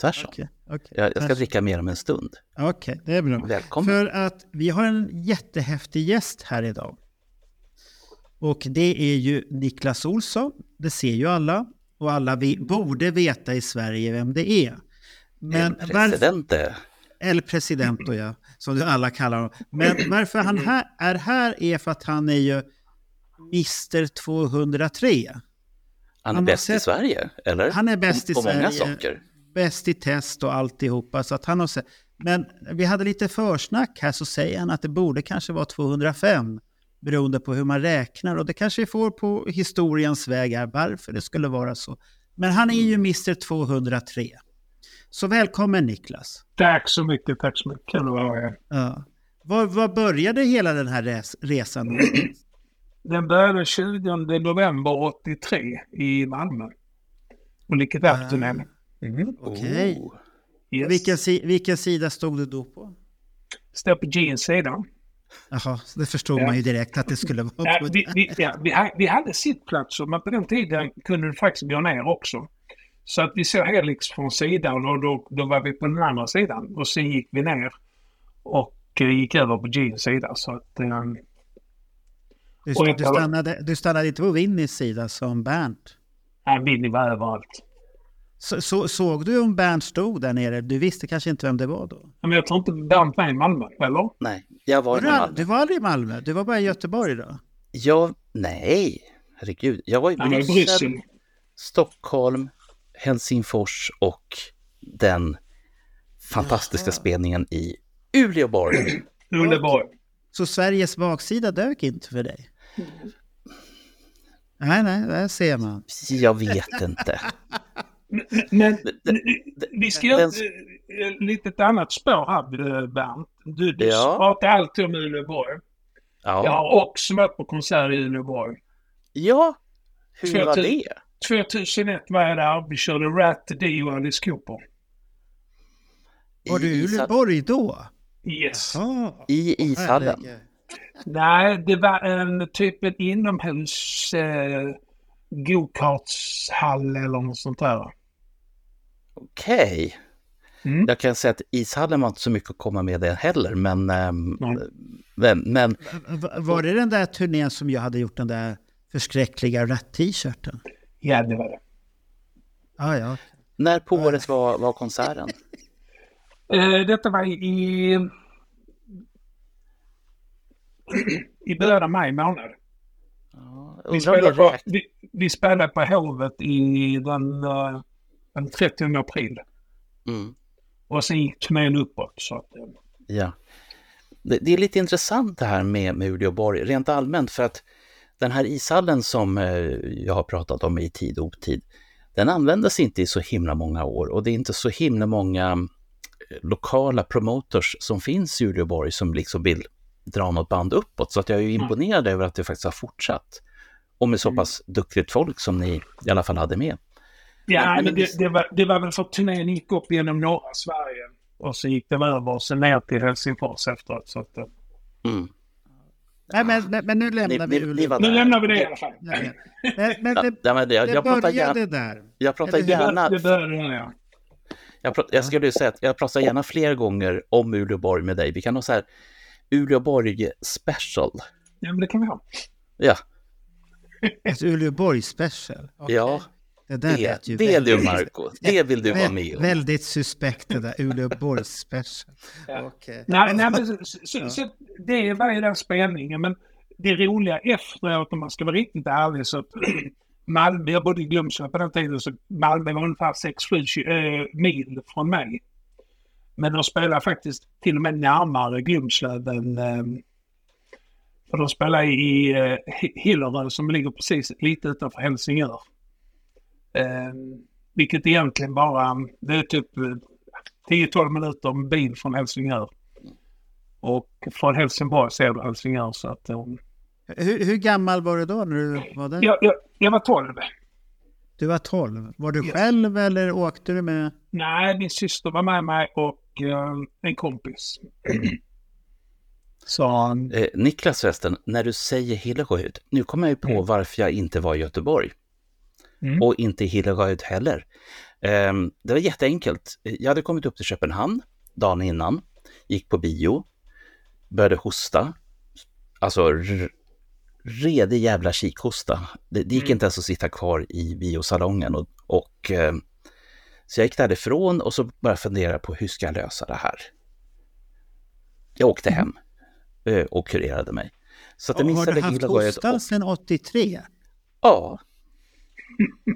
Tvärtom. Okej, okej. Jag, jag ska dricka mer om en stund. Okej, det är bra. Välkommen. För att vi har en jättehäftig gäst här idag. Och det är ju Niklas Olsson. Det ser ju alla. Och alla vi borde veta i Sverige vem det är. Men El Presidente. eller president då ja, som du alla kallar honom. Men varför han här, är här är för att han är ju Mr 203. Han är Han bäst i sett- Sverige, eller? Han är bäst i På många Sverige. saker. Bäst i test och alltihopa. Så att han har sett. Men vi hade lite försnack här så säger han att det borde kanske vara 205 beroende på hur man räknar och det kanske vi får på historiens väg här varför det skulle vara så. Men han är ju Mr 203. Så välkommen Niklas. Tack så mycket, tack så mycket. Kul att vara här. Ja. Var, var började hela den här res resan? Den började 20 november 83 i Malmö. Och Licket Aptenen. Mm. Okej. Oh. Yes. Vilken, si vilken sida stod du då på? Står på sida. Jaha, det förstod Ja. man ju direkt att det skulle vara Ja, vi, vi, ja, vi, vi hade sittplatser, men på den tiden kunde du faktiskt gå ner också. Så att vi såg Helix från sidan och då, då var vi på den andra sidan. Och sen gick vi ner och eh, gick över på Jeans sida. Så att... Eh, Du, du, stannade, du stannade inte på Vinnys sida som Bernt? nej, Winnie var överallt. Så, så, såg du om Bernt stod där nere? Du visste kanske inte vem det var då? Men jag tror inte Bernt var i Malmö, eller? Nej, jag var i Malmö. du var aldrig i Malmö? Du var bara i Göteborg då? Jag, nej, herregud. Jag var i Han var i Bryssel, Bryssel. Stockholm, Helsingfors och den fantastiska Jaha. spelningen i Uleåborg. Uleborg. Så Sveriges baksida dök inte för dig? Nej, nej, där ser man. Jag vet inte. Men vi ska göra den- ett eh, litet annat spår här, eh, Bernt. Du, du Ja. pratar alltid om Uleåborg. Jag Ja, har också varit på konsert i Uleåborg. ja. hur var 2000 det? 2001 var jag där. Vi körde Rat, Dio och Alice Cooper. Var du i Uleåborg då? Yes. Jaha. I ishallen? Nej, det var en typ en inomhus eh, go-kartshall eller något sånt där. Okej. Mm. Jag kan säga att ishallen var inte så mycket att komma med det heller, men, Nej. men, men Va- Var det den där turnén som jag hade gjort den där förskräckliga rätt-t-shirten? Ja, det var det. Ah, ja, när på året var, var konserten? Eh, detta var i... I början av maj månad. Ja, Vi spelade, på, vi, vi spelade på Hovet i den, eh, den 30 april. Mm. Och sen gick turnén uppåt. Så att, eh, Ja. Det, det är lite intressant det här med, med Uleåborg, rent allmänt, för att den här ishallen som eh, jag har pratat om i tid och otid, den användes inte i så himla många år och det är inte så himla många eh, lokala promoters som finns i Uleåborg som liksom vill dra något band uppåt. Så att jag är ju imponerad över att det faktiskt har fortsatt. Och med så pass duktigt folk som ni i alla fall hade med. Ja, Men- men det, det, var, det var väl för att turnén gick upp genom norra Sverige. Och så gick den över och sen ner till Helsingfors efteråt. Så att, eh, Mm. Nej, men, men, men nu lämnar Ni- vi ni- ni nu lämnar vi det i alla fall. Ja, ja. Men, men Ja, det, ja, men jag, det jag pratar gärna, där. jag pratar Eller? Det, gärna det började ja. Jag, pr- jag skulle säga att jag pratar gärna fler gånger om Uleåborg med dig. Vi kan ha så här Uleåborg special. Ja, men det kan vi ha. Ja, Ett Uleåborg special. Okej. ja Det där det, lät ju det väldigt, du Marco. Det vill du vara vä- med om. väldigt suspekt det där Uleåborg special. Ja. Okej. Nej, nej men så, så, så, det var ju den spänningen. Men det roliga efteråt, om man ska vara riktigt ärlig, så att Malmö, jag bodde i Glömsö på den tiden, så Malmö var ungefär 6-7 äh, mil från mig. Men de spelar faktiskt till och med närmare Glumslöv än... Eh, för de spelar i eh, Hi- Hilleröd som ligger precis lite utanför Helsingör. Eh, vilket egentligen bara, det är typ 10-12 minuter med bil från Helsingör. Och från Helsingborg ser du Helsingör så att... Um, hur, hur, gammal var du då när du var där? Jag, jag, jag var 12. Du var 12. Var du yes. själv eller åkte du med? Nej, min syster var med mig och uh, en kompis. Så han... Eh, Niklas förresten, när du säger Hilleröd, nu kommer jag ju på mm. varför jag inte var i Göteborg. Mm. Och inte i Hilleröd heller. Eh, det var jätteenkelt. Jag hade kommit upp till Köpenhamn dagen innan, gick på bio, började hosta. Alltså redig jävla kikhosta. Det, det gick mm. inte ens att sitta kvar i biosalongen. Och, och eh, så jag gick därifrån och så började jag fundera på hur ska jag lösa det här? Jag åkte hem eh, och kurerade mig. Så att jag har du haft hosta sedan 83? Ja.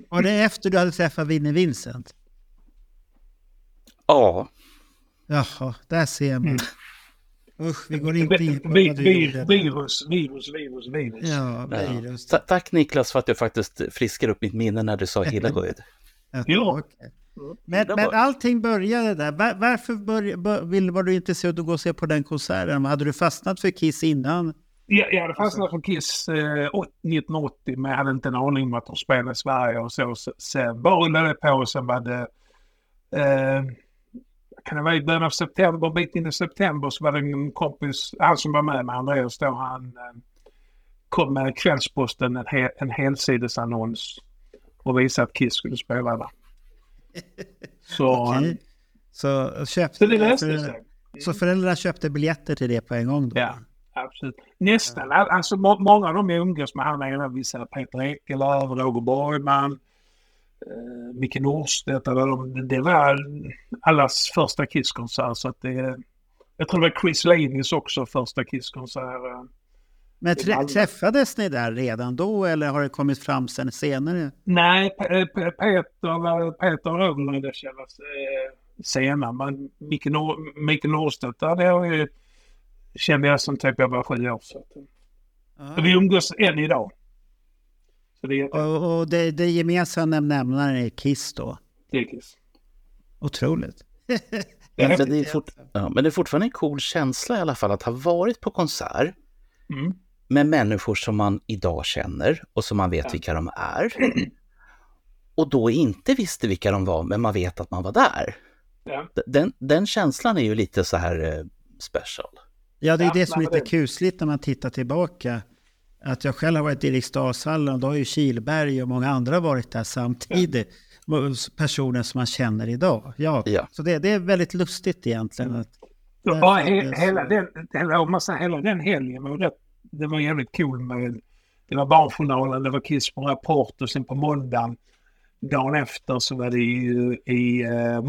Var det efter du hade träffat Vinnie Vincent? Ja. Jaha, där ser man. Mm. Usch, vi går inte in på vad du gjorde. Virus, virus, virus, virus. Ja, virus. Ja. Tack Niklas för att du faktiskt friskar upp mitt minne när du sa Hilleröd. ja. Okay. Men, men allting började där. Var, varför började, bör, var du intresserad av att gå och se på den konserten? Hade du fastnat för Kiss innan? Jag, jag hade fastnat för Kiss eh, 1980 men jag hade inte en aning om att de spelade i Sverige och så. Sen bara rullade det på och sen var det... Eh, kan det vara i början av september, en bit in i september så var det en kompis, han som var med med Andreas då, han eh, kom med Kvällsposten en, he, en helsidesannons och visade att Kiss skulle spela där. Så, okay. så, köpte, så det löste sig. Så föräldrar köpte biljetter till det på en gång då? Ja, absolut. Nästan. Ja. Alltså må, många av dem jag umgås med, han är vissa Peter Ekelöf, Roger Borgman, eh, Micke Norstedt. De, det var allas första Kisskonsert. Så att det, jag tror det var Chris Lanis också första Kisskonsert. Eh, Men trä, träffades ni där redan då eller har det kommit fram sen senare? Nej, Peter, Peter och Roger lärde kännas eh, senare. Men Micke, Nor Micke Norstedt, där det har ju, kände jag som typ jag var sju år. Så att, vi umgås än idag. Det och, och det, det gemensamma nämnaren är Kiss då? Det är Kiss. Otroligt. men, det är fort, ja, men det är fortfarande en cool känsla i alla fall att ha varit på konsert mm. med människor som man idag känner och som man vet ja. vilka de är. Och då inte visste vilka de var, men man vet att man var där. Ja. Den, den känslan är ju lite så här eh, special. Ja, det är det som är lite kusligt när man tittar tillbaka att jag själv har varit i Eriksdalshallen och då har ju Kilberg och många andra varit där samtidigt. Personer som man känner idag. Ja, ja. Så det, det, är väldigt lustigt egentligen. Att, ja, he, hela, den, hela, om man säger, hela den helgen var rätt, det var jävligt cool med det var Barnjournalen, det var Kiss på Rapport och sen på måndagen dagen efter så var det i, i uh,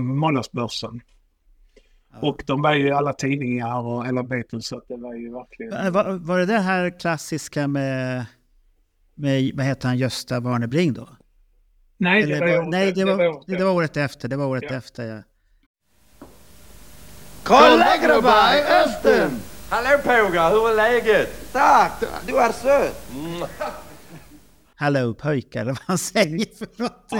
måndagsbörsen. Och de var ju i alla tidningar och alla Beatles så det var ju verkligen... Var, var det det här klassiska med, med vad heter han, Gösta Warnerbring då? Nej, Eller, det, var, nej det, var, det, var, det var året efter. Det var året ja. efter, ja. Kolla grabbar, i östen! Hallå pågar, hur är läget? Tack, du är söt. Mm. Hallå pojkar, eller vad han säger för någonting.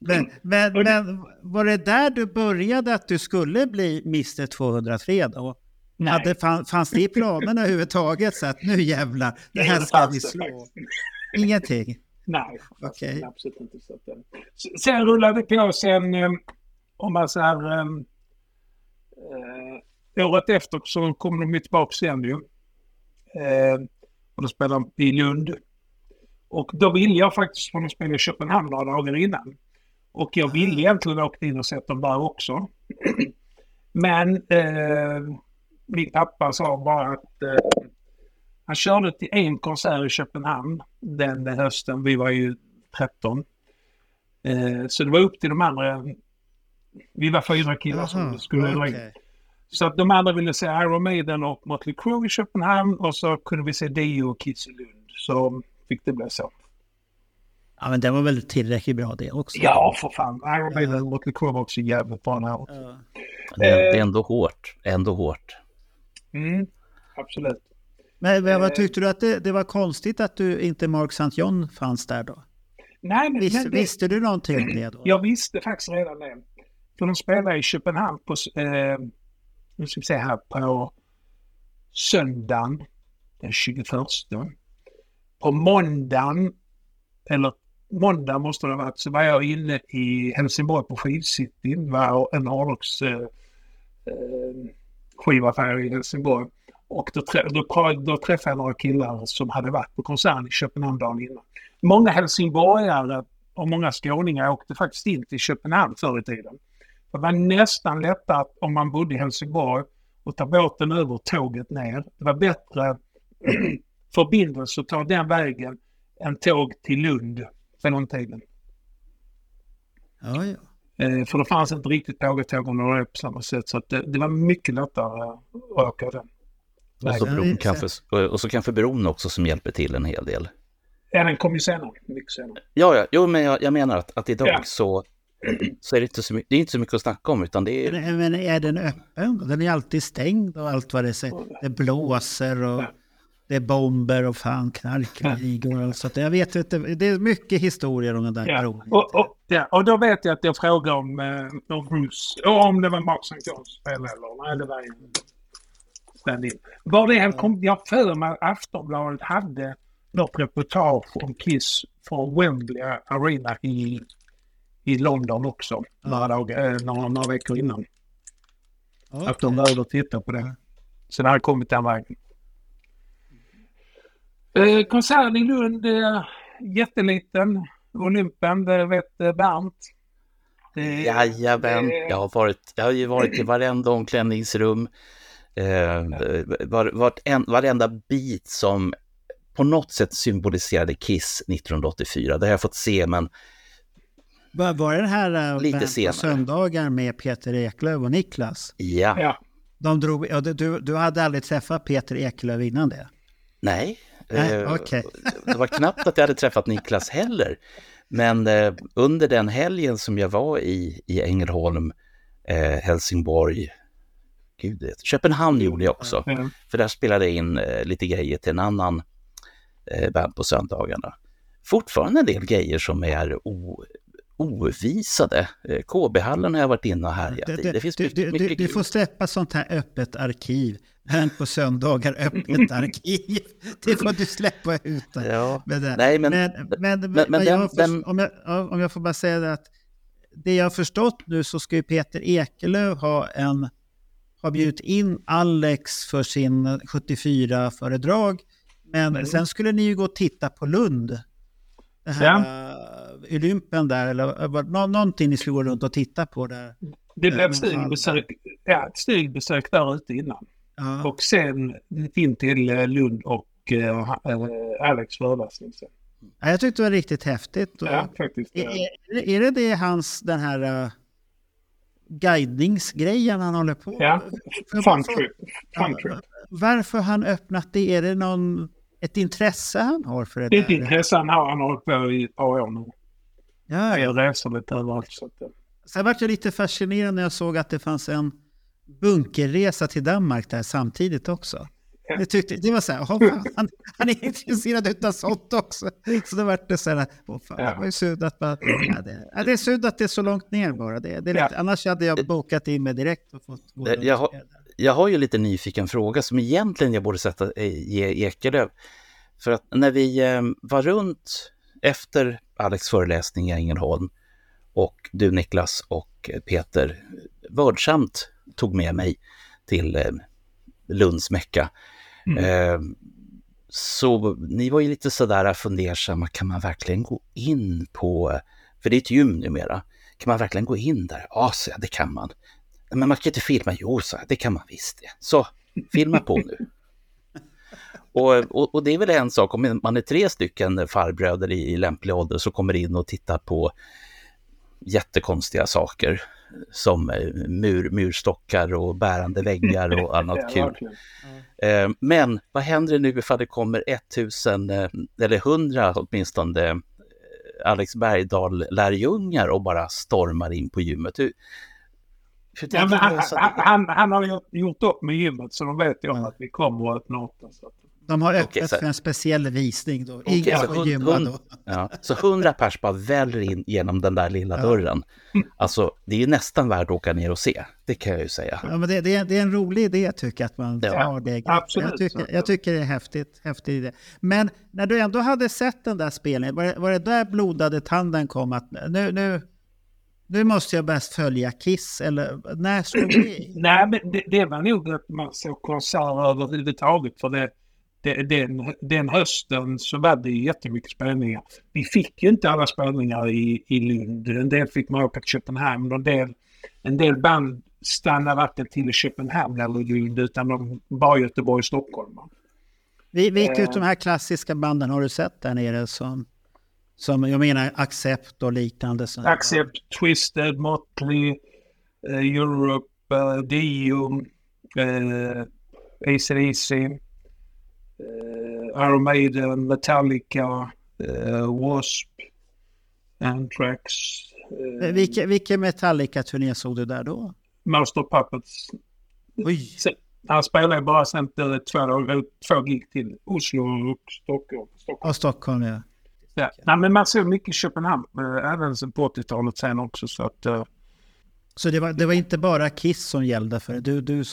Men, men, men var det där du började att du skulle bli Mr 203 då? Nej. Hade, fanns det i planerna överhuvudtaget så att nu jävlar, det här ska vi slå? Ingenting? Nej, okay. absolut inte. Så att, eh, sen rullade det på sen, eh, om man säger, äh, året efter så kom de tillbaka igen ju. Äh, och då spelade de i Lund. Och då ville jag faktiskt att spela i Köpenhamn några dagar innan. Och jag ville egentligen åka in och sett dem där också. Men eh, min pappa sa bara att eh, han körde till en konsert i Köpenhamn den hösten. Vi var ju 13. Eh, så det var upp till de andra. Vi var fyra killar som skulle dra in. Så att de andra ville se Iron Maiden och Motley Crue i Köpenhamn och så kunde vi se Dio och Kiss i Lund. Så fick det bli så. Ja, men det var väl tillräckligt bra det också? Ja, för fan. Iron Maiden och Motley Crue var också jävligt bra när ja. det, är, det är ändå hårt. Ändå hårt. Mm, absolut. Men vad tyckte du att det, det, var konstigt att du inte Mark St. John fanns där då? Nej, men, Vis, men det, visste du någonting om det då? jag visste faktiskt redan det. För de spelar i Köpenhamn på, eh, nu ska vi se här, på söndagen den 21. På måndagen, eller måndag måste det ha varit, så var jag inne i Helsingborg på skivcityn, var en hårdrocks eh, eh, skivaffär i Helsingborg. Och då, då, då träffade jag några killar som hade varit på koncern i Köpenhamn dagen innan. Många helsingborgare och många skåningar åkte faktiskt in till Köpenhamn förr i tiden. Det var nästan lättare om man bodde i Helsingborg och ta båten över tåget ner. Det var bättre förbindelse att ta den vägen än tåg till Lund för den tiden. Ja, ja. Eh, för det fanns inte riktigt pågatåg under det på samma sätt. Så att det, det var mycket lättare att åka den. Och så, bron, kanske, och så kanske bron också som hjälper till en hel del. Ja, den kom ju senare. Mycket senare. Ja, ja, jo, men jag, jag menar att, att idag Ja. så, så är det inte så, my- det är inte så mycket att snacka om, utan det är... Men, men är den öppen? Den är alltid stängd och allt vad det säger. Det blåser och Ja. Det är bomber och fan knarkligor. Så att jag vet inte, det är mycket historier om den där Ja. Och, och, ja, och då vet jag att jag frågade om, eh, om Bruce, och om det var Mark St. John som spelade eller nej, det var ju stand-in. Var det han kom, jag har för mig att Aftonbladet hade något reportage om Kiss från Wembley Arena i, i London också. Några, dagar, eh, några, några veckor innan. Okej. Att de behövde titta på det. Så det hade kommit den vägen. Eh, konserten i Lund, eh, jätteliten. Olympen, det vet eh, Bernt. Det- Jajamän, jag har, varit, jag har ju varit i varenda omklädningsrum, eh, var, vart en, varenda bit som på något sätt symboliserade Kiss 1984. Det har jag fått se, men Var, var det den här uh, Lite senare. på söndagar med Peter Eklöf och Niklas? ja, Ja, De drog, ja, du, du hade aldrig träffat Peter Eklöf innan det? nej. Eh, okej. Det var knappt att jag hade träffat Niklas heller. Men eh, under den helgen som jag var i, i Ängelholm, eh, Helsingborg, gud, Köpenhamn gjorde jag också. ja. För där spelade jag in eh, lite grejer till en annan eh, band på söndagarna. Fortfarande en del grejer som är o, ovisade. Eh, KB-hallen har jag varit inne och härjat i. Det finns du, mycket, du, du, mycket du kul. får släppa sånt här öppet arkiv. Men på söndagar öppet arkiv. Det får du släppa ut. Ja, med det. nej, men- men, men, men jag den- om, jag, ja, om jag får bara säga det att det jag har förstått nu så ska ju Peter Ekelöf ha en har bjudit in Alex för sin 74-föredrag. Men Mm. sen skulle ni ju gå och titta på Lund. Det här uh, Olympen där, eller nå- någonting ni skulle gå runt och titta på där. Det Ja, blev men stugbesök, ja, ett stugbesök där ute innan. Ja. Och sen in till eh, Lund och eh, eh, Alex föreläsning sen. Ja, jag tyckte det var riktigt häftigt. Ja, faktiskt. är, ja. är, är det det hans, den här uh, guidningsgrejen han håller på Ja, För- fun trip. Fun Ja, trip. Varför han öppnat det? Är det någon, ett intresse han har för det Det är ett där? intresse han har. Han har hållit på i ett par år nu. Ja, ja. Jag reser lite överallt. Så att, Sen vart jag lite fascinerad när jag såg att det fanns en bunkerresa till Danmark där samtidigt också. Jag tyckte, det var så här, "Åh, fan, han, han är intresserad av sånt också. Så det vart det så här, åh fan, det var ju synd att man, ja, det, ja, det är synd att det är så långt ner bara. Det, det är lite, Ja. Annars hade jag bokat in mig direkt och fått gå jag har- jag har ju lite nyfiken fråga som egentligen jag borde sätta, eh, ge Ekelöf. För att när vi eh, var runt efter Alex föreläsning i Ängelholm och du Niklas och Peter vördsamt tog med mig till eh, Lunds Mecka. Eh, så ni var ju lite sådär fundersamma, kan man verkligen gå in på, för det är ett gym numera, kan man verkligen gå in där? Ja, så jag, det kan man. Men man kan inte filma. Jo, så det kan man visst det. Så, filma på nu. Och, och, och det är väl en sak om man är tre stycken farbröder i, i lämplig ålder som kommer in och tittar på jättekonstiga saker som eh, mur, murstockar och bärande väggar och annat kul. Eh, Men vad händer nu ifall det kommer 1000 eh, eller 100 åtminstone Alex Bergdahl-lärjungar och bara stormar in på gymmet? Hur, hur Ja, han, han, han, han har gjort, upp med gymmet så de vet ju om Ja. att vi kommer att öppna upp. Så De har öppet Okej, så- för en speciell visning då. Okej, Ingen så får hund- gymma då. Ja, så hundra pers bara väller in genom den där lilla dörren. Alltså, det är ju nästan värt att åka ner och se. Det kan jag ju säga. Ja, men det, det, är, det är en rolig idé tycker jag att man Ja, har det. absolut. Jag tycker, jag tycker det är häftigt, häftig idé. Men när du ändå hade sett den där spelningen, var det, var det där blodade tanden kom att nu, nu, nu måste jag bäst följa Kiss? Eller när slog det? Nej, men det, det var nog att man såg konserter överhuvudtaget. För det, den, den hösten så var det jättemycket spelningar. Vi fick ju inte alla spelningar i, i Lund. En del fick man åka till Köpenhamn och en del, en del band stannade varken till i Köpenhamn eller Lund utan de var Göteborg och Stockholm. Vi- Vilka av de här klassiska banden har du sett där nere som, som jag menar Accept och liknande? Accept, Twisted, Motley, eh, Europe, uh, Dio, ACDC, uh, Iron Maiden, Metallica, uh, W.A.S.P, Anthrax, uh, Vilka, vilka Metallica-turné såg du där då? Master Puppets. Oj, Sen, han spelade bara sen eh, två, två gig till Oslo och Stockholm. Stockholm. och Stockholm ja. Ja. Nej, men man såg mycket i Köpenhamn, eh, även sen på 80-talet sen också. Så att, eh, Så det var, det var inte bara Kiss som gällde för dig? Du, du, du,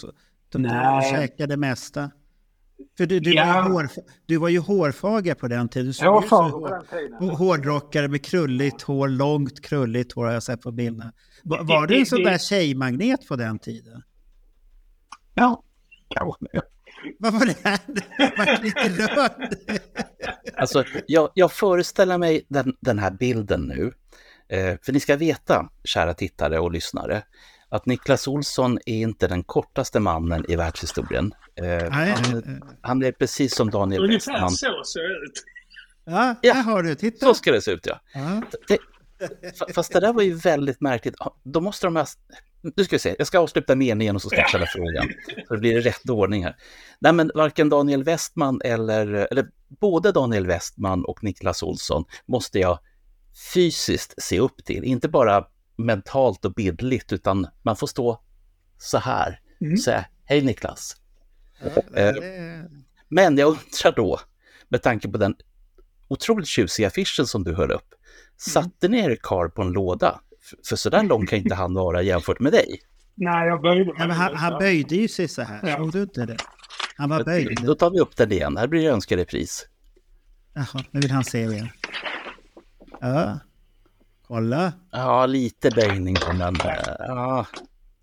du Nej. käkade det mesta? För du, du, Ja. var, ju hår, du var ju hårfager på den tiden. Du såg jag en på hår, den tiden. hårdrockare med krulligt hår, långt krulligt hår har jag sett på bilderna. Var, var Det- du en sån det- där tjejmagnet på den tiden? Ja, kanske. Vad var det här? Vart lite rörd. Alltså, jag, jag föreställer mig den, den här bilden nu. Eh, för ni ska veta, kära tittare och lyssnare, att Niklas Olsson är inte den kortaste mannen i världshistorien. Eh, Nej, han, han är precis som Daniel Ungefär Westman. så ser det ut. ja, Ja. där har du. Titta. Så ska det se ut, ja. Ja. Det, fa- fast det där var ju väldigt märkligt. Då måste de ha... Nu ska vi se, jag ska avsluta meningen och så ska jag ställa frågan. Så det blir rätt ordning här. Nej, men varken Daniel Westman eller, eller både Daniel Westman och Niklas Olsson måste jag fysiskt se upp till. Inte bara mentalt och bildligt, utan man får stå så här. Mm. Säga, hej Niklas. Ja, Eh, det- Men jag undrar då, med tanke på den otroligt tjusiga affischen som du höll upp, satte ni er karl på en låda? För så där lång kan inte han vara jämfört med dig. Nej, jag böjde mig. Ja, men han, han böjde ju sig så här. Ja. Såg du inte det? Han var böjd. Då tar vi upp den igen, här blir det önskerepris. Jaha, nu vill han se igen. Ja, kolla. Ja, lite böjning på eh, ja,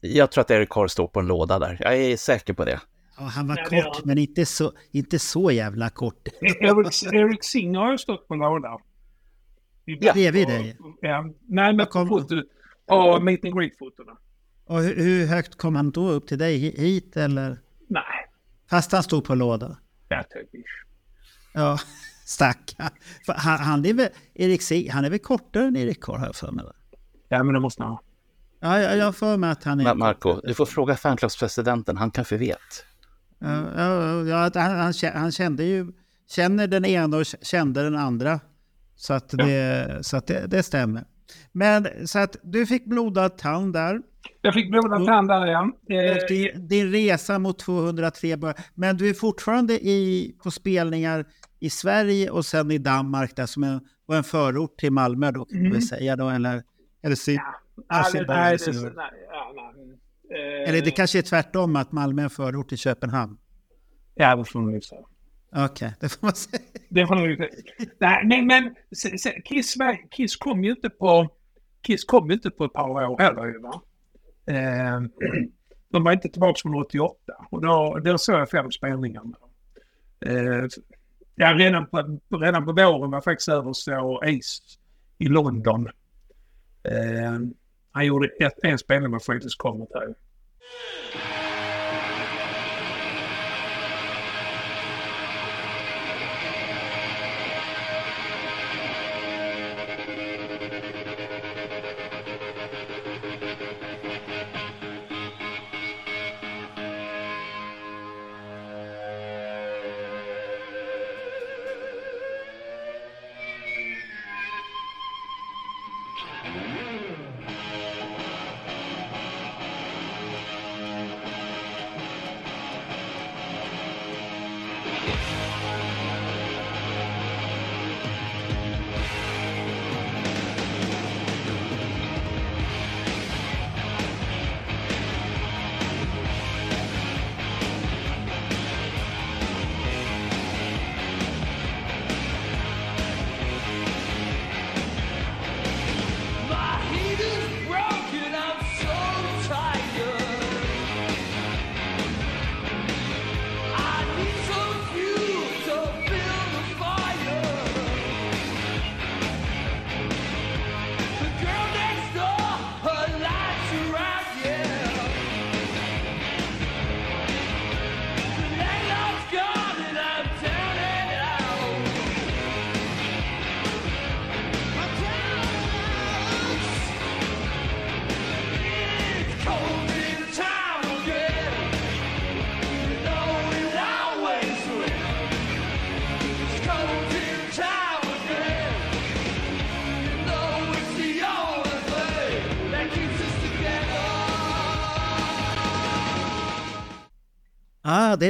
jag tror att Erik Karl står på en låda där. Jag är säker på det. Ja, han var Ja, kort, men inte så, inte så jävla kort. Erik, Erik Singer har ju stått på låda. Ja. Bredvid dig. Ja. Nej, men på kom- foto. Och meet and greet-fotona. Och hur, hur högt kom han då upp till dig? Hit eller? Nej, Fast han stod på låda? det typ. Ja, stackarn. Han, han är väl, Erik Sig, han är väl kortare än Erik Karl har jag för mig? Ja, men det måste han ha. Ja, jag, jag har för mig att han är... Ma- Marco, du får fråga fanklubbspresidenten, han kanske vet. Ja, ja, ja, han, han, han kände ju, känner den ena och kände den andra. Så att det, så att det, det stämmer. Men så att du fick blodad tand där. Jag fick blodad tand där igen. Och Eh, din, din resa mot 203 bör, Men du är fortfarande i, på spelningar i Sverige och sen i Danmark där som och en förort till Malmö då kan Mm. vi säga då. Eller, eller, syd, Asien, det- nej, det- Asien. nej, ja, nej. Eh, eller det kanske är tvärtom att Malmö är en förort till Köpenhamn. Ja, det får man ju säga. Okej, det får man säga. Det får man säga. Nej, nej, men Kiss, var- Kiss kom ju inte på... Kiss kom ju inte på ett par år heller ju va. Eh, de var inte tillbaka från 88 och då, då såg jag fem spelningar med dem. Eh, ja, redan på, redan på våren var jag faktiskt över och såg Ace i London. Eh, han gjorde ett, en spelning med Fredrik Comet här.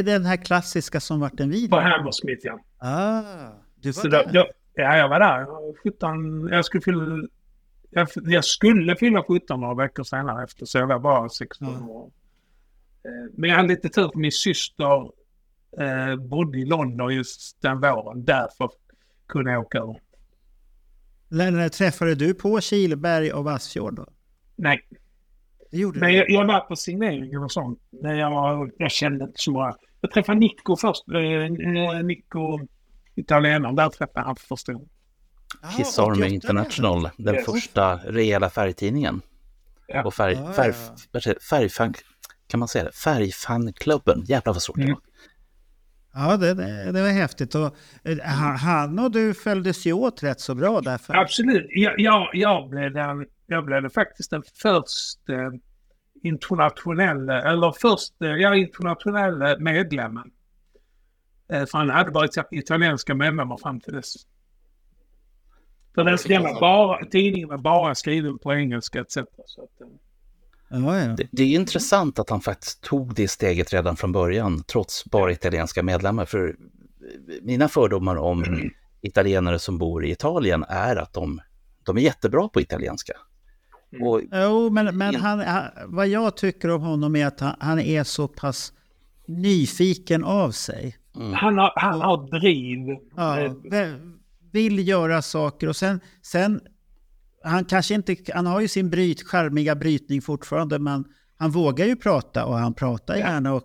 Det är den här klassiska som vart en video? På Hammersmith, ja. Ah, du var Så där? då, ja, jag var där. 17, jag skulle fylla... Jag, jag skulle fylla 17 några veckor senare efter, så jag var bara 16 Ja. år. Eh, Men jag hade lite tur, för min syster eh, bodde i London just den våren. Därför kunde jag åka över. När, träffade du på Kileberg och Vassfjord då? Nej, gjorde men jag, jag var på signeringen och sånt. När jag, jag kände inte så många. Jag träffade Nico först. Eh, eh, Nico, italienaren. Där träffade han för första gången. Ah, Kiss Army 88 International, den Yes. första rejäla färgtidningen. Ja. Och färg, Ah, färg, säger- färgfan, kan man säga det? Färgfanklubben, jävlar vad svårt det Mm. var. Ja, det, det, det var häftigt. Och, eh, han, han och du följdes ju åt rätt så bra därför. Absolut. Jag, jag, jag, blev den, jag blev faktiskt den första internationella, eller första, ja, internationella medlemmen. Eh, För han hade varit italienska medlemmar fram till dess. För den, bara, tidningen var bara skriven på engelska etc. Så att, eh, Ja, ja. Det, det är intressant att han faktiskt tog det steget redan från början, trots bara italienska medlemmar. För mina fördomar om italienare som bor i Italien är att de, de är jättebra på italienska. Och Jo, men, men han, han, vad jag tycker om honom är att han, han är så pass nyfiken av sig. han, har, han har driv. Ja, vill göra saker och sen, sen han kanske inte, han har ju sin bryt, charmiga brytning fortfarande, men han vågar ju prata och han pratar gärna och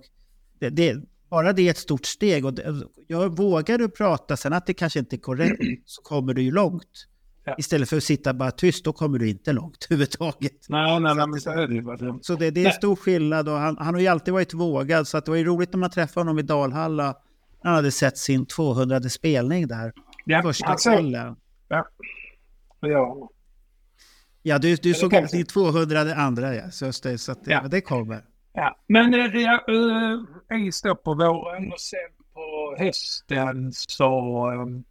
det, det, bara det är ett stort steg. Och det, jag vågar du prata, sen att det kanske inte är korrekt, så kommer du ju långt. Ja. Istället för att sitta bara tyst, då kommer du inte långt överhuvudtaget. Nej, nej, nej, men så är det ju. Det- Så det, det är stor skillnad och han, han har ju alltid varit vågad, så att det var ju roligt när man träffade honom i Dalhalla. Han hade sett sin 200 spelning där, Ja, första alltså, kvällen. Ja, det han. Ja, du, du det såg kommer. din 200 andra, ja. Så, det, så att det, Ja. det kommer. Ja, men eh, ja, uh, Ace då på våren och sen på hösten så, um,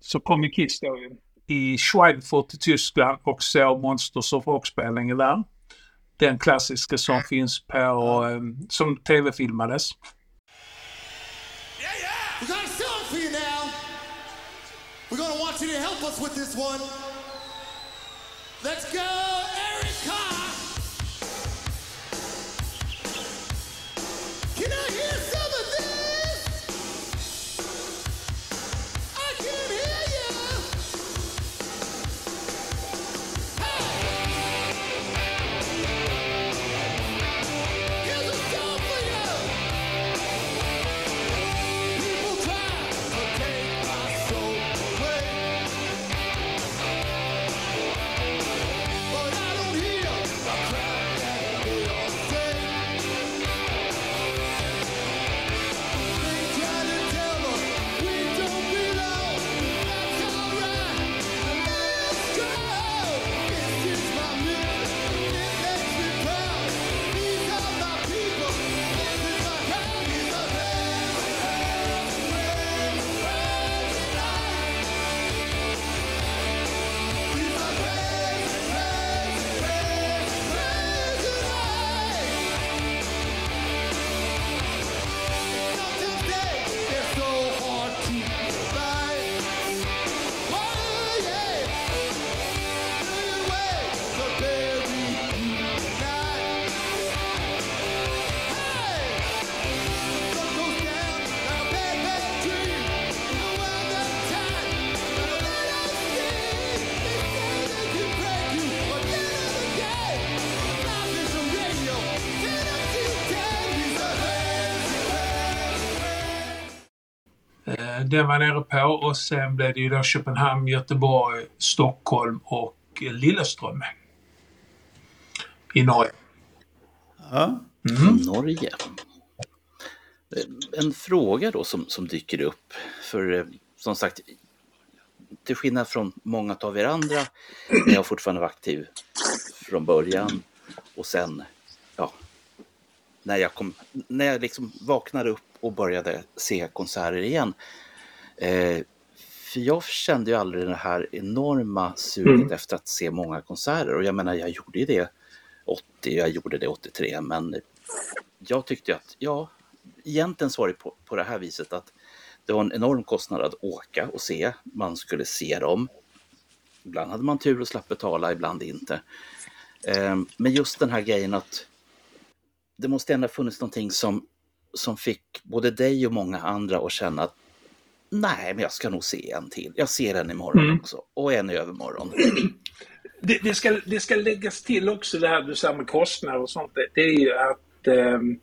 så kom ju Kiss då ju i Schweinfurt i Tyskland och såg Monsters of Rock-spelningen där. Den klassiska som finns på, eh, som tv-filmades. We got a song for you now. We're gonna want you to help us with this one. Let's go, Den var nere på och sen blev det ju då Köpenhamn, Göteborg, Stockholm och eh, Lilleström. I Norge. Ja. Norge. En fråga då som, som dyker upp. För eh, som sagt, till skillnad från många av er andra, när jag fortfarande var aktiv från början och sen, ja, när jag, kom, när jag liksom vaknade upp och började se konserter igen. Eh, för jag kände ju aldrig det här enorma suget Mm. efter att se många konserter och jag menar, jag gjorde ju det 80, jag gjorde det 83, men jag tyckte att ja, egentligen så var det på, på det här viset att det var en enorm kostnad att åka och se. Man skulle se dem. Ibland hade man tur och slapp betala, ibland inte. Eh, men just den här grejen att det måste ändå ha funnits någonting som, som fick både dig och många andra att känna att nej, men jag ska nog se en till. Jag ser en imorgon Mm. också och en i övermorgon. Det, det, ska, det ska läggas till också det här du säger med kostnader och sånt. Det, är ju att ehm,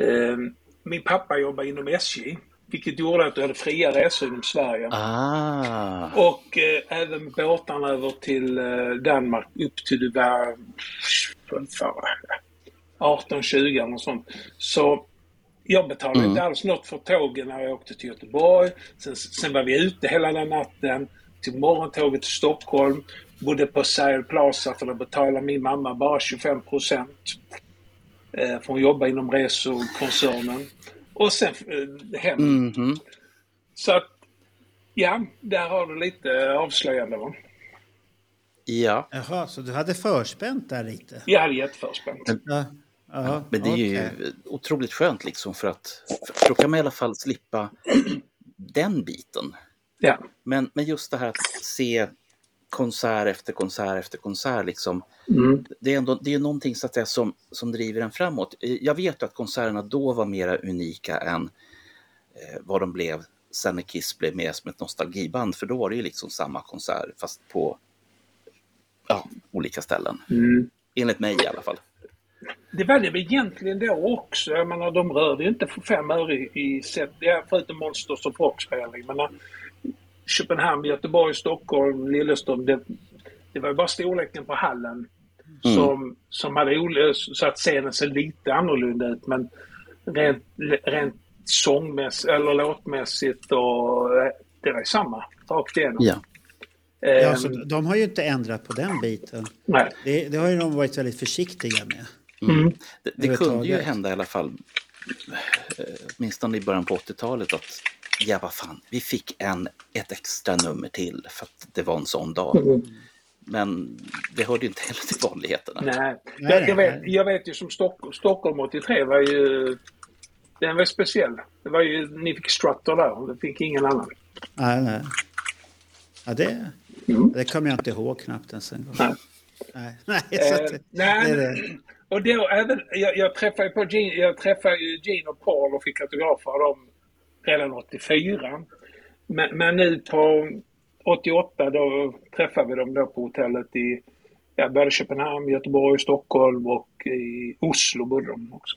ehm, min pappa jobbar inom SJ. Vilket gjorde att du hade fria resor inom Sverige. Ah, Och eh, även båtarna över till eh, Danmark upp till du var vad fan var det? 18-20 eller något sånt. Så jag betalade Mm. inte alls något för tågen när jag åkte till Göteborg. Sen, sen var vi ute hela den natten. Till morgontåget till Stockholm. Bodde på Sergel Plaza för då betalade min mamma bara 25 procent. Eh, för hon jobbar inom resokoncernen. Och sen eh, hem. mhm. Så att, ja, där har du lite avslöjande va? ja. Jaha, så du hade förspänt där lite? Jag hade jätteförspänt. Ja, ja, Men det är ju okej. otroligt skönt liksom för att för då kan man i alla fall slippa den biten. Ja. Men, men just det här att se konsert efter konsert efter konsert liksom. Mm. Det är ändå det är någonting så att säga, som, som driver en framåt. Jag vet ju att konserterna då var mera unika än eh, vad de blev sen när Kiss blev mer som ett nostalgiband. För då var det ju liksom samma konsert fast på ja, olika ställen. Mm. Enligt mig i alla fall. Det var det väl egentligen då också. Jag menar, de rörde ju inte för fem öre i, i set. Förutom Monsters of Rock-spelning. Men när Köpenhamn, Göteborg, Stockholm, Lilleström. Det, det var ju bara storleken på hallen som, som hade ole- så att scenen ser lite annorlunda ut. Men rent, rent sångmässigt eller låtmässigt och eh, det var ju samma rakt igenom. Ja. Ja, Ehm, så de har ju inte ändrat på den biten. nej. Det, det har ju de varit väldigt försiktiga med. Mm. Det, det kunde ju hända i alla fall, eh, åtminstone i början på 80-talet, att ja, vad fan, vi fick en, ett extra nummer till för att det var en sån dag. Mm. Men det hörde ju inte heller till vanligheterna. Nej. Nej, jag, jag, vet, jag vet ju som Stock, Stockholm 83 var ju... Den var speciell. Det var ju, ni fick Strutter där, det fick ingen annan. Nej, nej. Ja, det, Mm. det kommer jag inte ihåg knappt ens en gång. Nej. Nej, nej, så Eh, att, det, nej, det det. Och då även, jag, jag träffade ju på Gene, jag träffade Gene och Paul och fick autografer av dem redan 84. Men, men nu på 88 då träffade vi dem då på hotellet i ja, både Köpenhamn, Göteborg, Stockholm och i Oslo bodde de också.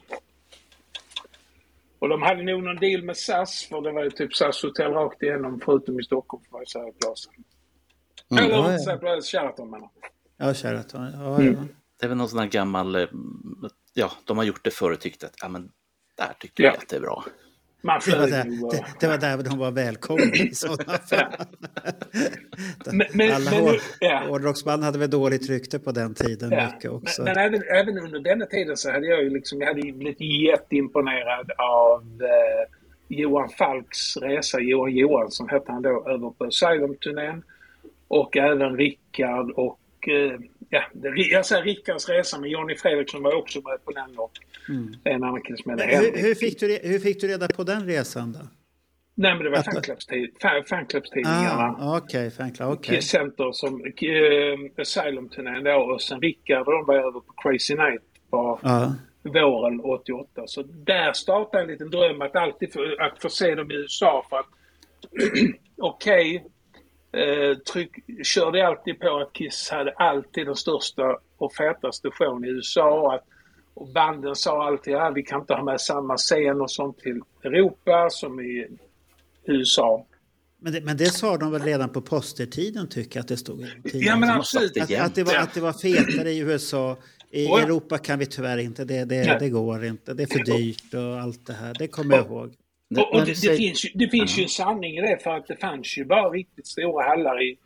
Och de hade nog någon deal med SAS för det var ju typ SAS hotell rakt igenom förutom i Stockholm för att säga Plaza. Mm. Eller Ja, ja. Plaza, Sheraton menar. Ja, Sheraton. Ja, Mm. Det är väl någon sån här gammal, eh, ja, de har gjort det förr och tyckt att, ja men, där tycker Ja. jag att det är bra. Man Det, var där, det, det var där de var välkomna i sådana fall. Men- men- Alla men hår- ja. hårdrocksband hade väl dåligt rykte på den tiden Ja. mycket också. Men, men även, även under denna tiden så hade jag ju liksom, jag hade ju blivit jätteimponerad av eh, Johan Falks resa, Johan Johansson hette han då, över på Asylum-turnén. Och även Rickard och, eh, ja, det, jag säger Rickards resa men Johnny Fredriksson var också med på den och en annan kille som hette hur, hur, fick du, hur fick du reda på den resan då? Nej men det var att- fanklubbstid- fan- fanklubbstidningarna. Ah, Okej. Okej. Kiss Center som eh, Asylum-turnén då och sen Rickard och de var över på Crazy Night på Ja. våren 88. Så där startade en liten dröm att alltid få, att få se dem i USA för att okej, eh, tryck, körde alltid på att Kiss hade alltid den största och fetaste showen i USA och att och banden sa alltid att vi kan inte ha med samma scen och sånt till Europa som i USA. Men, det, men det sa de väl redan på postertiden tycker jag att det stod i. Ja men absolut. det Att, att, det var, att det var fetare i USA. I ja. Europa kan vi tyvärr inte. Det, det, det går inte. Det är för dyrt och allt det här. Det kommer jag ihåg. Och, och det, det, finns, ju, det finns ju en sanning i det för att det fanns ju bara riktigt stora hallar i,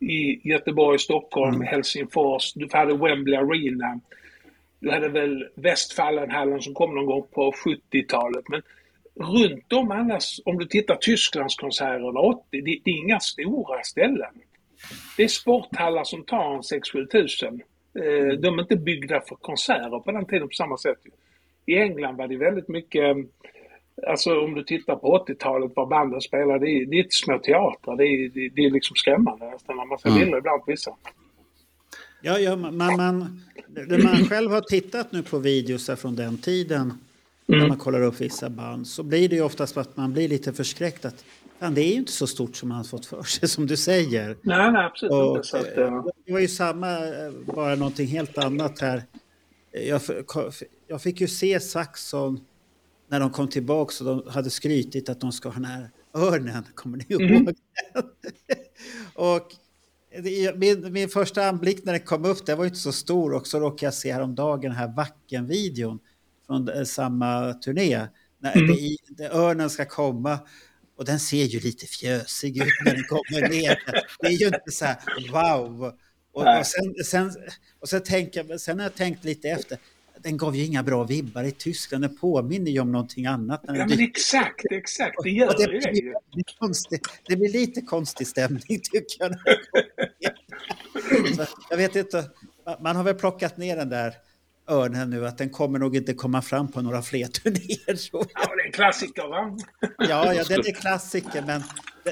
i Göteborg, Stockholm, Helsingfors. Du hade Wembley Arena. Du hade väl Westfalenhallen som kom någon gång på 70-talet. Men runt om annars, om du tittar Tysklandskonserterna 80, det, det är inga stora ställen. Det är sporthallar som tar en 6-7 tusen. Eh, de är inte byggda för konserter på den tiden på samma sätt. i England var det väldigt mycket, alltså om du tittar på 80-talet vad banden spelade, det är, det är inte små teatrar, det är, det, det är liksom skrämmande nästan när man får Mm. bilder ibland på vissa. Ja, ja man, man, när man själv har tittat nu på videos från den tiden, när man kollar upp vissa band, så blir det ju oftast att man blir lite förskräckt att fan, det är ju inte så stort som man har fått för sig, som du säger. Nej, nej absolut Och, inte. Så att, eh, eh, det var ju samma, eh, bara någonting helt annat här. Jag, jag fick ju se Saxon när de kom tillbaka och de hade skrytit att de ska ha den här örnen, kommer ni ihåg Mm. och det- min, min första anblick när den kom upp, den var inte så stor och så råkade jag se häromdagen den här Wacken-videon från eh, samma turné. När Mm. det, där örnen ska komma och den ser ju lite fjösig ut när den kommer ner. Det är ju inte så här wow. Och, och, sen, sen, och sen, tänker, sen har jag tänkt lite efter. Den gav ju inga bra vibbar i Tyskland. Den påminner ju om någonting annat. När ja men exakt, exakt, det och gör det, ju det blir ju. konstigt. det blir lite konstig stämning tycker jag. det jag vet inte, man har väl plockat ner den där örnen nu att den kommer nog inte komma fram på några fler turnéer. Ja, det är en klassiker va? Ja, ja, den är klassiker men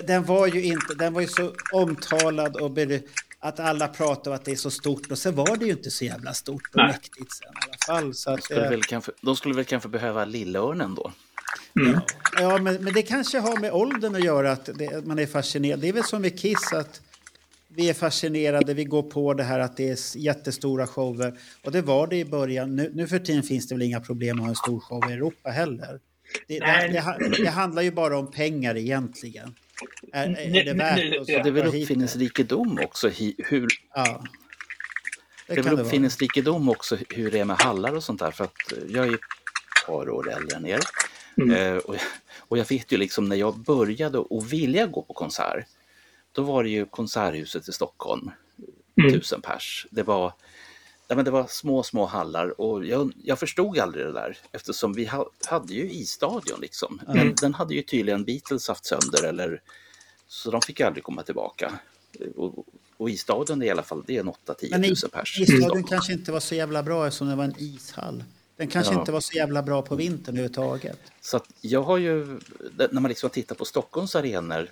den- var ju inte, den var ju så omtalad och att alla pratade om att det är så stort och sen var det ju inte så jävla stort och Nej. mäktigt sen i alla fall. Så att, Skulle eh, väl kanske, de skulle väl kanske behöva lillörnen då? Ja, men, men det kanske har med åldern att göra att det, man är fascinerad. Det är väl som med Kiss att vi är fascinerade, vi går på det här att det är jättestora shower. Och det var det i början. Nu, nu för tiden finns det väl inga problem att ha en stor show i Europa heller. Det, det, Nej. det, det handlar ju bara om pengar egentligen. Är, är det värt att. Det är väl uppfinningsrikedom också, hur, Ja. det Det är väl uppfinningsrikedom också hur det är med hallar och sånt där. För att eh, jag är ett par år äldre än er. Eh, och, och jag vet ju liksom när jag började och vilja gå på konsert, då var det ju Konserthuset i Stockholm, tusen pers. Det var, ja, men det var små, små hallar och jag, jag förstod aldrig det där eftersom vi ha, hade ju isstadion liksom. Men den hade ju tydligen Beatles haft sönder eller så de fick ju aldrig komma tillbaka. Och, och isstadion i alla fall, det är en 8-10 Men tusen pers. i isstadion kanske inte var så jävla bra eftersom det var en ishall. Den kanske Ja. inte var så jävla bra på vintern överhuvudtaget. Så att jag har ju, när man liksom tittar på Stockholms arenor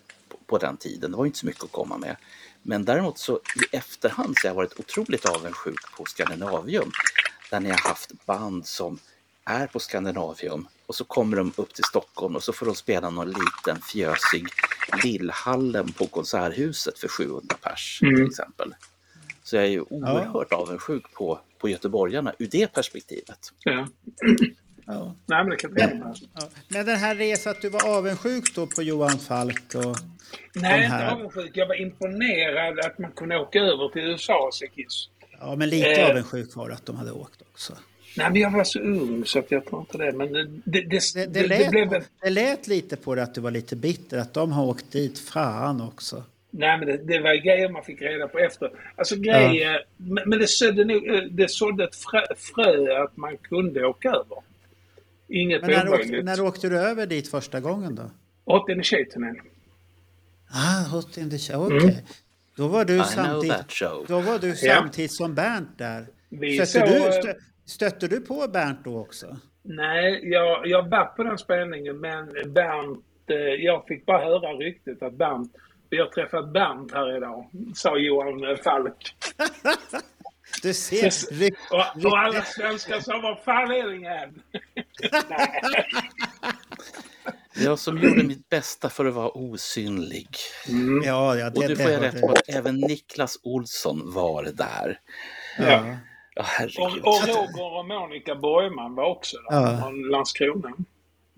på, den tiden, det var inte så mycket att komma med. Men däremot så i efterhand så har jag varit otroligt avundsjuk på Scandinavium. Där ni har haft band som är på Scandinavium och så kommer de upp till Stockholm och så får de spela någon liten fjösig Lillhallen på Konserthuset för 700 pers till exempel. Så jag är ju oerhört avundsjuk på, på göteborgarna ur det perspektivet. Ja. Ja. Nej, men det kan tänka mig. Ja. Men den här resan, att du var avundsjuk då på Johan Falk och... Nej, inte avundsjuk. Jag var imponerad att man kunde åka över till USA och se Kiss. Ja, men lite Eh. avundsjuk var att de hade åkt också. Nej, men jag var så ung så att jag tror inte det. Men det, det, det, Det, det, det, lät, blev... det lät lite på det att du var lite bitter, att de har åkt dit. Fan också. Nej, men det, det var grejer man fick reda på efter. Alltså grejer... Men, men det sådde, nog, eh, det sådde ett frö, frö att man kunde åka över. Inget Men när åkte, omöjligt. när åkte du över dit första gången då? Tjejturnén. Ah, Hot in the Show, okej. Då var du samtidigt, då var du samtidigt som Bernt där. Vi Stötte, såg, du, stö, stötte du på Bernt då också? Nej, jag, jag var på den spelningen men Bernt, eh, jag fick bara höra ryktet att Bernt, vi har träffat Bernt här idag, sa Johan Falk. Du ser, ryck, Och, och alla svenskar sa, vad fan är det igen? Jag som gjorde mitt bästa för att vara osynlig. ja, ja, det, Och du det får jag rätt på att även Niklas Olsson var där. Ja. Ja, Och, herregud. och Roger och Monica Borgman var också där, Ja. från Landskrona.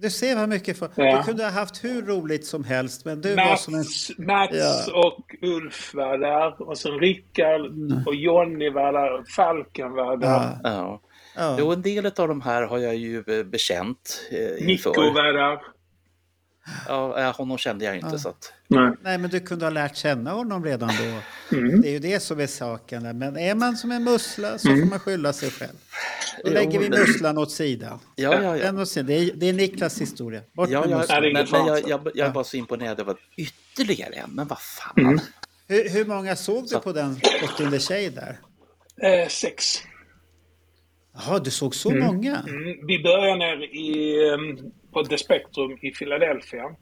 Du ser vad mycket för... Ja. Du kunde ha haft hur roligt som helst, men du var som en... Mats, Mats Ja. och Ulf var där och sen Rickard och Jonny var där, Falken var där. Ja, Ja. ja. Jo, en del av de här har jag ju eh, bekänt eh, Nico var där. Ja, eh, honom kände jag inte Ja. så att... Nej. Nej, men du kunde ha lärt känna honom redan då. Mm. Det är ju det som är saken. Men är man som en mussla så får man skylla sig själv. Då Jo, lägger vi men- musslan åt sidan. Ja, ja, ja. Åt sidan. Det, är, det är Niklas historia. Bort Ja, med ja, men, men jag, jag, jag är bara så imponerad över ytterligare en, men vad fan. Mm. Hur, hur många såg du på den åttonde tjej där? Eh, sex. Jaha, du såg så många? Mm, vi börjar ner i, ehm, på The Spectrum i Philadelphia.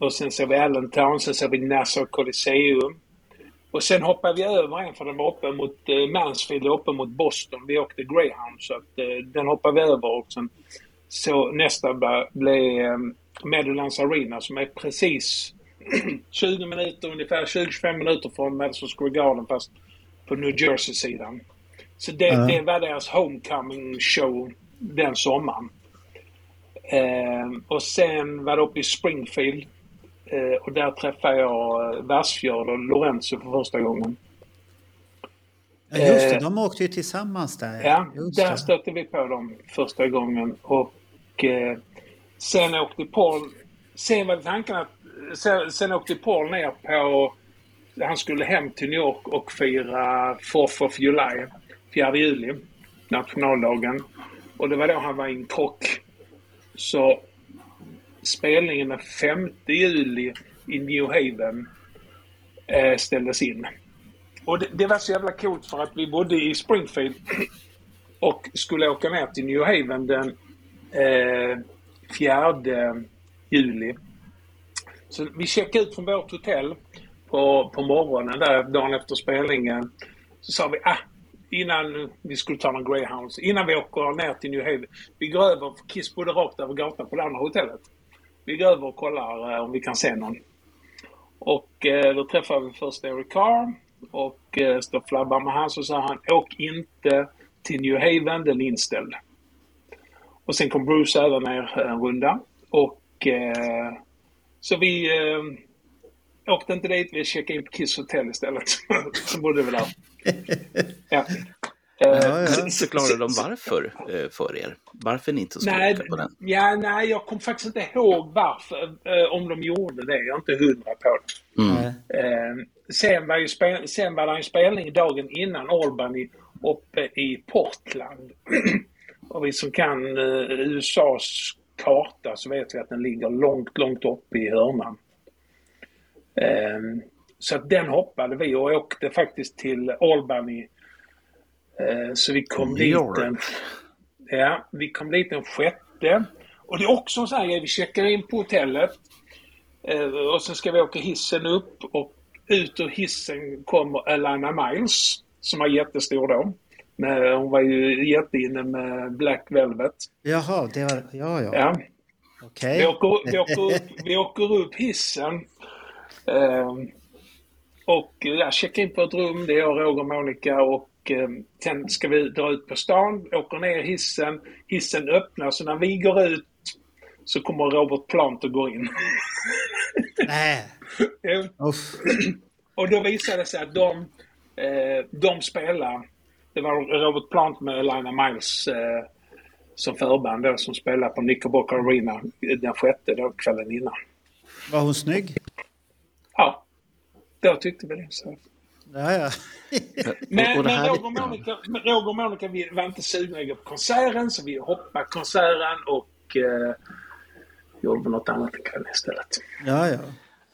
Och sen ser vi Allentown, sen ser vi Nassau Coliseum. Och sen hoppar vi över en för den var uppe mot eh, Mansfield och uppe mot Boston. Vi åkte Greyhound så att eh, den hoppar vi över och sen så nästa blir eh, Meadowlands Arena som är precis 20 minuter, ungefär 20-25 minuter från Madison Square Garden fast på New Jersey-sidan. Så det, Ja. det var deras homecoming show den sommaren. Eh, och sen var det uppe i Springfield. Eh, och där träffade jag eh, Vassfjord och Lorenzo för första gången. Ja, just det, Eh, de åkte ju tillsammans där. Ja, just där stötte vi på dem första gången. Och eh, sen åkte Paul... Sen var tanken att... Sen, sen åkte Paul ner på... Han skulle hem till New York och fira 4th of July, 4 juli, nationaldagen. Och det var då han var i en krock. Så spelningen den 5 juli i New Haven eh, ställdes in. Och det, det var så jävla coolt för att vi bodde i Springfield och skulle åka ner till New Haven den eh, 4 juli. Så vi checkade ut från vårt hotell på, på morgonen där dagen efter spelningen. Så sa vi, ah, innan vi skulle ta någon greyhounds, innan vi åker ner till New Haven. Vi går över, för Kiss bodde rakt över gatan på det andra hotellet. Vi går över och kollar eh, om vi kan se någon. Och eh, då träffade vi först Eric Carr och eh, stod och flabbade med han så sa han åk inte till New Haven, den är inställd. Och sen kom Bruce även ner en runda och eh, så vi eh, åkte inte dit, vi checkade in på Kiss hotell istället. så bodde vi där. Ja. Eh, Ja, ja. Förklarar de varför eh, för er? Varför ni inte åka på den? ja, nej, jag kommer faktiskt inte ihåg varför, eh, om de gjorde det. Jag är inte hundra på det. Mm. Sen, var ju spel, sen var det en spelning dagen innan Albany uppe i Portland. Och vi som kan USAs karta så vet vi att den ligger långt, långt upp i hörnan. Så att den hoppade vi och åkte faktiskt till Albany. Eh, så vi kom New dit York. den, Ja, vi kom dit den sjätte. Och det är också så här, vi checkar in på hotellet. Eh, och sen ska vi åka hissen upp och ut ur hissen kommer Alana Miles som var jättestor då. Men hon var ju jätteinne med Black Velvet. Jaha, det var... Ja, ja. Ja. Okej. Vi, åker, vi, åker upp, vi åker upp hissen. Eh, och ja, checkar in på ett rum. Det är jag, Roger och Monica och eh, sen ska vi dra ut på stan. Åker ner hissen. Hissen öppnar så när vi går ut så kommer Robert Plant och går in. Nej. Och då visade det sig att de, eh, de spelar. Det var Robert Plant med Elina Miles eh, som förband då, som spelade på Knickerbocker Arena den sjätte då, kvällen innan. Var hon snygg? Ja, då tyckte vi det. Så. Ja, ja. Men, och det men Roger och Monica, Roger och Monica vi var inte sugna på konserten så vi hoppade konserten och eh, gjorde något annat en kväll istället. ja, ja.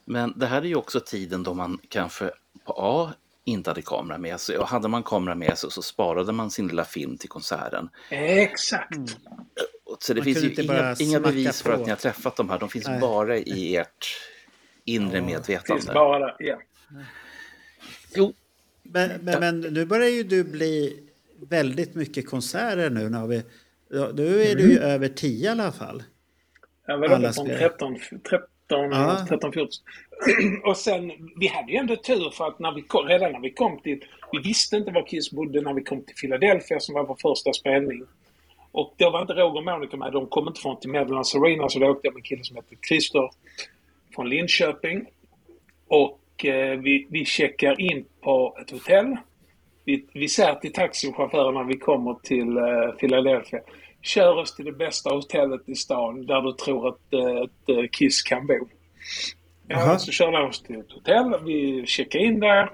Men det här är ju också tiden då man kanske på A inte hade kamera med sig och hade man kamera med sig så sparade man sin lilla film till konserten. Exakt. Och Så det Man finns ju inga, bara inga bevis för på. att ni har träffat de här, de finns Nej. bara i ert inre Finns medvetande. bara där. Ja. Jo, Men, men, men nu börjar ju du bli väldigt mycket konserter nu. När vi, ja, nu är du ju över 10 i alla fall. Jag var Alla uppe från spel. 13, 13, Ja. 13, 14. Och sen, vi hade ju ändå tur för att när vi kom, redan när vi kom till, vi visste inte var Kiss bodde när vi kom till Philadelphia som var vår första spelning. Och då var inte Roger och Monica med, de kom inte från till Meadowlands Arena så då åkte jag med en kille som heter Christer från Linköping. Och vi, vi checkar in på ett hotell. Vi, vi säger till taxichauffören när vi kommer till eh, Philadelphia. Kör oss till det bästa hotellet i stan där du tror att eh, ett eh, Kiss kan bo. Ja, så körde han oss till ett hotell. Vi checkar in där.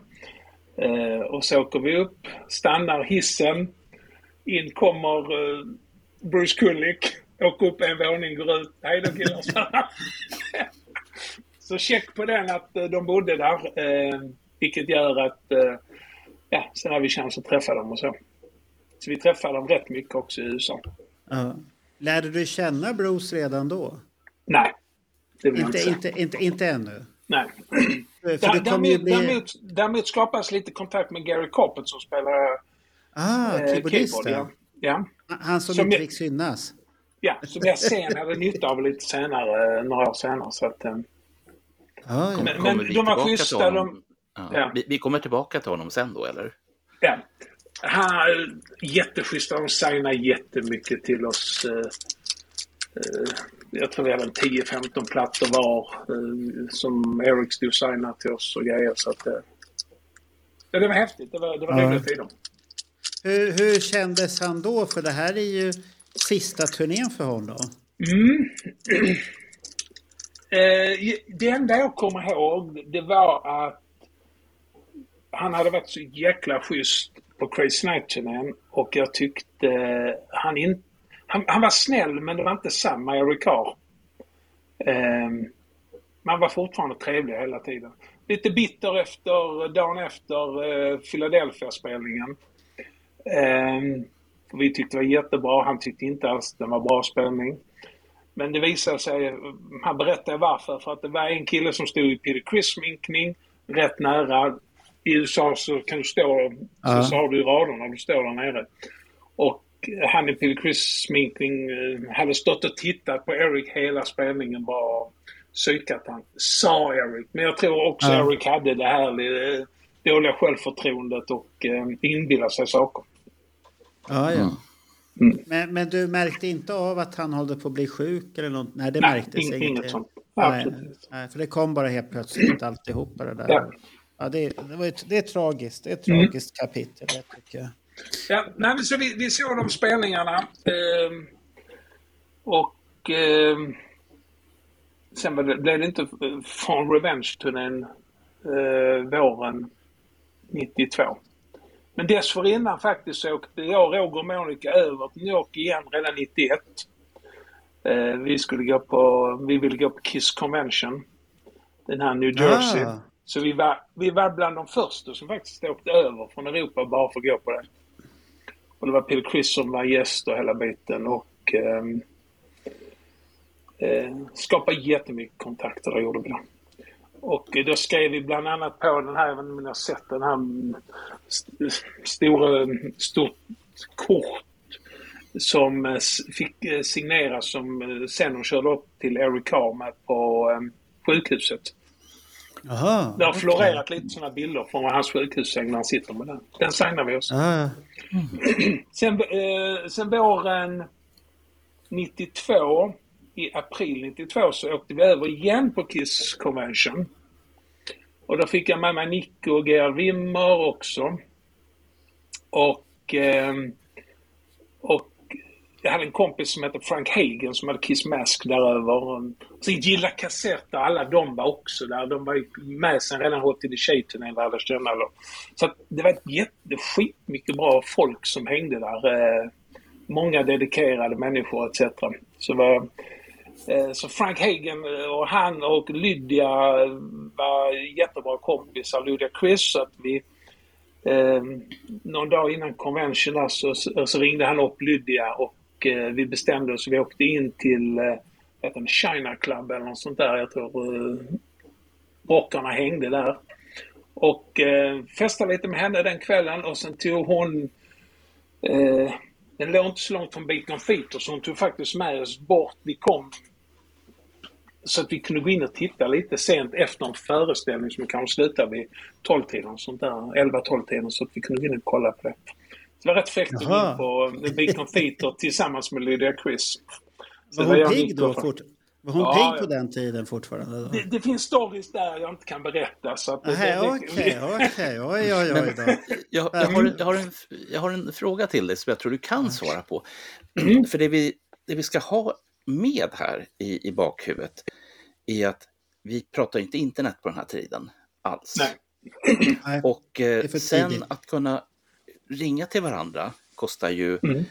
Eh, och så åker vi upp, stannar hissen. In kommer eh, Bruce Kulick. Åker upp en våning, går ut. Hej då killar. så check på den att eh, de bodde där. Eh, vilket gör att eh, ja, sen har vi chans att träffa dem och så. Så vi träffade dem rätt mycket också i USA. Ja. Lärde du känna Bruce redan då? Nej, det vill jag inte Inte, inte, inte, inte ännu. Nej. Däremot, bli... däremot, däremot skapas lite kontakt med Gary Carpet som spelar Ah, eh, keyboard. Ja. Ja. Han som Som inte fick synas. ja, som jag sen hade nytta av lite senare, några år senare. Så att, eh, Ah, ja. Men- de var schyssta, honom? Ja. ja. Vi, vi kommer tillbaka till honom sen då, eller? ja. Han, jätteschyssta, de signar jättemycket till oss. eh, eh, Jag tror vi hade en 10-15 plattor var eh, som Eric stod signade till oss och grejer. Så att, eh, ja, det var häftigt. Det var, det var Ja. roliga tider. Hur, hur kändes han då? För det här är ju sista turnén för honom. Mm. Eh, det enda jag kommer ihåg, det var att han hade varit så jäkla schysst på Crazy Night-turnén och jag tyckte han inte... Han, han var snäll men det var inte samma Eric Carr. Eh, man var fortfarande trevlig hela tiden. Lite bitter efter, dagen efter eh, Philadelphia-spelningen. Eh, vi tyckte det var jättebra, han tyckte inte alls det var bra spelning. Men det visade sig, han berättade varför, för att det var en kille som stod i Peter Criss-sminkning rätt nära. I USA så kan du stå, så, så har du raderna, du står där nere. Och han i Peter Criss-sminkning eh, hade stått och tittat på Eric hela spelningen bara psykat han, sa Eric. Men jag tror också Ja. Eric hade det här eh, dåliga självförtroendet och eh, inbillade sig saker. Ja, ja. Mm. Men, men du märkte inte av att han håller på att bli sjuk eller något? Nej, det Nej, märktes inte. inget sånt. Nej, nej, för det kom bara helt plötsligt alltihopa det där. Ja. Ja, det, det, var ett, det är tragiskt. Det är ett Mm. tragiskt kapitel, det tycker jag. Ja, nej, så vi, vi såg de spelningarna. ehm, och ehm, sen var det, blev det inte från Revenge-turnén eh, våren 92. Men dessförinnan faktiskt så åkte jag, Roger och Monica över till New York igen redan 91. Eh, vi skulle gå på, vi ville gå på Kiss Convention. Den här New Jersey. Ah. Så vi var, vi var bland de första som faktiskt åkte över från Europa bara för att gå på det. Och det var Peter Criss som var gäst och hela biten och ehm, eh, skapade jättemycket kontakter, det gjorde vi då. Och då skrev vi bland annat på den här, inte om ni har sett den här mm, st- stora, stort kort som eh, fick eh, signeras som eh, sen hon körde upp till Eric Carr med på eh, sjukhuset. Jaha. Det har florerat lite sådana bilder från hans sjukhussäng när han sitter med den. Den signar vi oss. Ah, Sen, eh, sen våren 92, i april 92, så åkte vi över igen på Kiss Convention. Och då fick jag med mig Nico och Gerhard Wimmer också. Och eh, och jag hade en kompis som hette Frank Hagen som hade Kiss Mask däröver. Så Gilla Kassetter, alla de var också där. De var med sen redan Hot in the Shade-turnén lärde känna. Så att det var ett jätte, skitmycket bra folk som hängde där. Eh, många dedikerade människor etc. Så, var, Eh, så Frank Hagen eh, och han och Lydia var jättebra kompisar, Lydia Chris. Så att vi, eh, någon dag innan convention alltså, så, så ringde han upp Lydia och eh, vi bestämde oss. Vi åkte in till eh, China Club eller något sånt där. Jag tror eh, rockarna hängde där. Och eh, festade lite med henne den kvällen och sen tog hon eh, den låg inte så långt från Beacon Feater så hon tog faktiskt med oss bort. Vi kom så att vi kunde gå in och titta lite sent efter en föreställning som kanske slutade vid 12-tiden, sånt där, 11-12-tiden, så att vi kunde gå in och kolla på det. Så det var rätt fräckt att gå in på Beacon Feater tillsammans med Lydia Chris. Så Var hon pigg då? Fort, var hon Ja, pigg ja. på den tiden fortfarande? Då? Det, det finns stories där jag inte kan berätta. Okej, okej, oj, oj, oj då. Jag, jag, har, jag, har en, jag har en fråga till dig som jag tror du kan svara på. För det vi, det vi ska ha med här i, i bakhuvudet är att vi pratar inte internet på den här tiden alls. Nej. Och eh, sen tidigt. att kunna ringa till varandra kostar ju... Mm.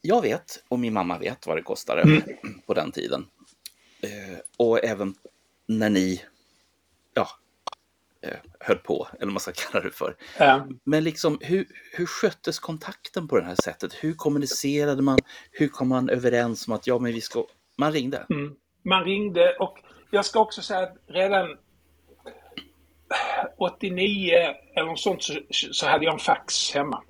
Jag vet, och min mamma vet vad det kostade Mm. på den tiden. Eh, och även när ni ja, höll på, eller vad man ska kalla det för. Ja. Men liksom, hur, hur sköttes kontakten på det här sättet? Hur kommunicerade man? Hur kom man överens om att ja, men vi ska... Man ringde. Mm. Man ringde och jag ska också säga att redan 89 eller något sånt så, så hade jag en fax hemma.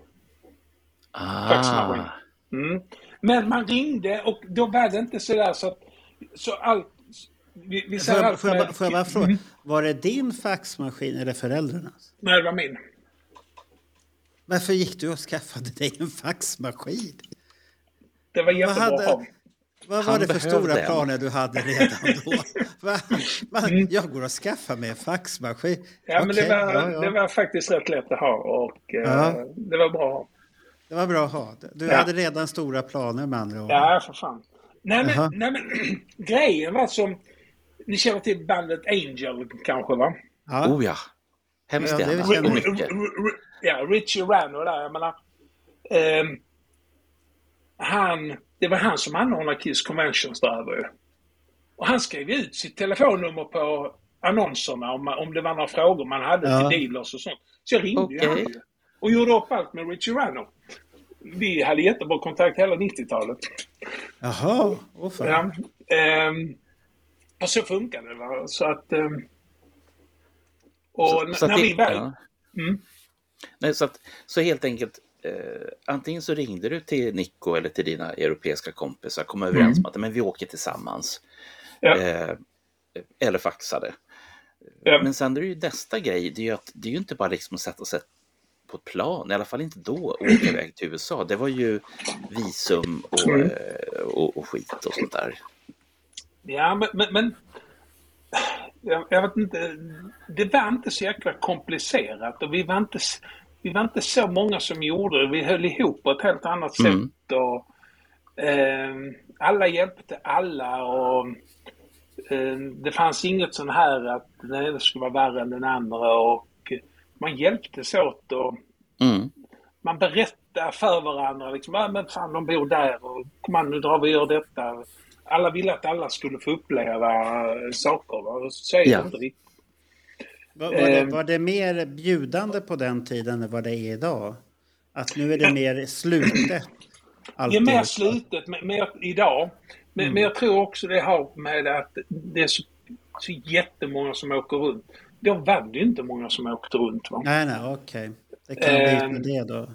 Faxmaskin. Ah, Mm. Men man ringde och då var det inte sådär så att så allt... Vi, vi Får säger jag, allt får, jag, med- bara- får jag bara fråga, var det din faxmaskin eller föräldrarnas? Nej, det var min. Varför gick du och skaffade dig en faxmaskin? Det var jättebra hade- att ha. Vad var det för stora en. planer du hade redan då? Va? Va? Jag går och skaffar mig en faxmaskin. Mm. Ja, men det var, ja, ja. det var faktiskt rätt lätt att ha och eh, Ja. det var bra. Det var bra att ha. Du Ja. hade redan stora planer med andra ord. Ja, för fan. Nej, men, nej, men grejen var som... Ni känner till bandet Angel kanske, va? Ja. oh ja. Hemskt Ja, gärna. Ja, Richie Rano där, jag menar. ehm, han, det var han som anordnade Kiss Conventions där över. Och han skrev ut sitt telefonnummer på annonserna om, om det var några frågor man hade Ja. till dealers och sånt. Så jag ringde han ju. Och gjorde upp allt med Richie Rano. Vi hade jättebra kontakt hela 90-talet. Jaha, åh fan. Ja, ehm, och så funkar det. Va? Så att... ehm, och Så- n- så när det- vi väl... ja. Mm. Nej, så, att, så helt enkelt, eh, antingen så ringde du till Nico eller till dina europeiska kompisar, kom överens om att men vi åker tillsammans. Ja. Eh, eller faxade. Ja. Men sen är det ju nästa grej, det är ju, att, det är ju inte bara liksom att sätta sig på ett plan, i alla fall inte då, och åka iväg till USA. Det var ju visum och, Mm. eh, och, och skit och sånt där. Ja, men... men, men jag, jag vet inte. Det var inte så jäkla komplicerat och vi var inte, vi var inte så många som gjorde det. Vi höll ihop på ett helt annat Mm. sätt. Och, ehm, alla hjälpte alla och ehm, det fanns inget sån här att den ena skulle vara värre än den andra och man hjälptes åt och Mm. man berättar för varandra liksom, ah, men fan de bor där och kom an nu drar vi och gör detta. Alla ville att alla skulle få uppleva eh, saker. Va? Så är det Ja. inte riktigt. Var, var, det, Ehm. var det mer bjudande på den tiden än vad det är idag? Att nu är det mer slutet? Det är mer slutet med, med, idag. Men, men jag tror också det har med att det är så, så jättemånga som åker runt. Då var det ju inte många som åkte runt. Va? Nej, nej, okej. Det kan Ehm. bli det då.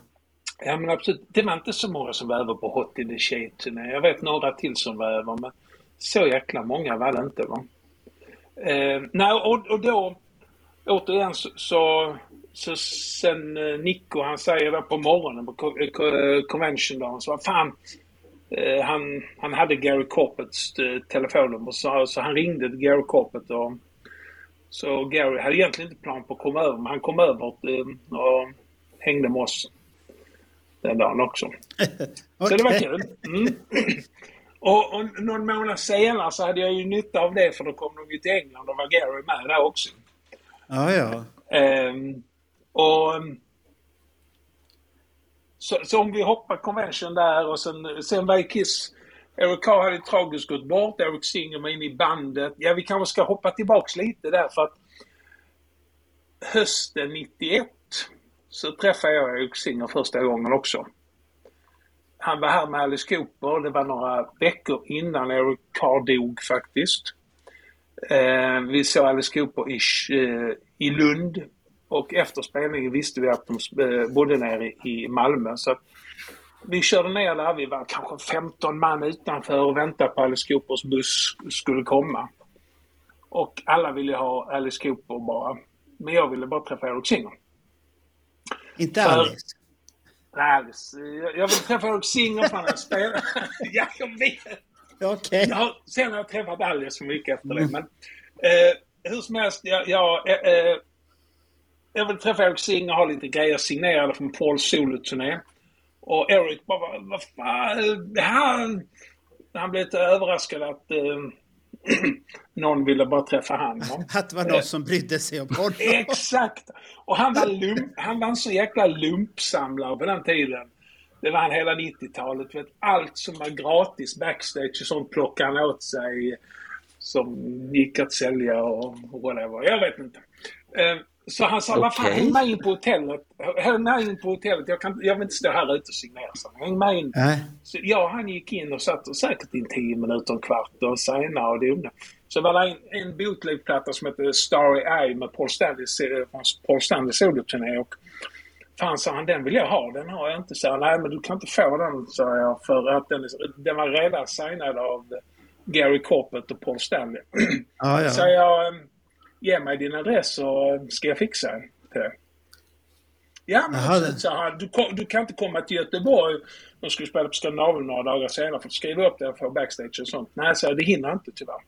Ja men absolut, det var inte så många som var över på Hot in the Shade Jag vet några till som var över men så jäkla många var det inte va. Eh, nej och, och då återigen så, så, så sen eh, Nico han säger där på morgonen på co- co- eh, eh, convention-dagen så fan eh, han, han hade Gary Corpets eh, telefonnummer så, så han ringde till Gary Corpet och så Gary hade egentligen inte plan på att komma över men han kom över och hängde med oss den dagen också. Så det var kul. Mm. Och, och någon månad senare så hade jag ju nytta av det för då kom de ju till England och var Gary med där också. Ja, ja. Ehm, och ehm, så, så om vi hoppar convention där och sen, sen var ju Kiss Eric Carr hade tragiskt gått bort, Eric Singer var inne i bandet. Ja, vi kanske ska hoppa tillbaks lite där för att hösten 91 så träffade jag Eric Singer första gången också. Han var här med Alice Cooper. Det var några veckor innan Eric Carr dog faktiskt. Eh, vi såg Alice Cooper i, eh, i Lund och efter spelningen visste vi att de eh, bodde nere i Malmö. Så vi körde ner där, vi var kanske 15 man utanför och väntade på Alice Coopers buss skulle komma. Och alla ville ha Alice Cooper bara. Men jag ville bara träffa Eric Singer. Inte För- Alice. Nej, Alice, jag vill träffa Eric Singer för han har spelat. ja, jag vet. Okej. Jag sen har jag träffat Alice så mycket efter det. Men, eh, hur som helst, jag, jag, eh, eh, jag vill träffa Eric Singer och ha lite grejer signerade från Pauls soloturné. Och Eric bara, vad fan, han... Han blev lite överraskad att eh, någon ville bara träffa honom. Att det var någon som brydde sig om honom. Exakt! Och han var, lump, han var en så jäkla lumpsamlare på den tiden. Det var han hela 90-talet. Vet, allt som var gratis backstage och sånt plockade han åt sig. Som gick att sälja och whatever. Jag vet inte. Så han sa, vad fan, häng med in på hotellet. Häng med in på hotellet. Jag, kan, jag vill inte stå här ute och signera. Så häng med in. Nej. Så jag han gick in och satt och säkert in 10 minuter, en kvart och signade och domnade. Så var det en, en bootlegplatta som hette Starry Eye med Paul Stanleys, Paul Stanleys soloturné. Och fan sa han, den vill jag ha, den har jag inte. Så nej men du kan inte få den, sa jag, för att den, den var redan signad av Gary Coppet och Paul Stanley. Ja, Så ja. jag, eh, ge mig din adress så ska jag fixa en till dig. Ja, men Jaha, så, sa han, du, du kan inte komma till Göteborg. De skulle spela på Skandinavien några dagar senare för att skriva upp det få backstage och sånt. Nej, så det hinner inte tyvärr.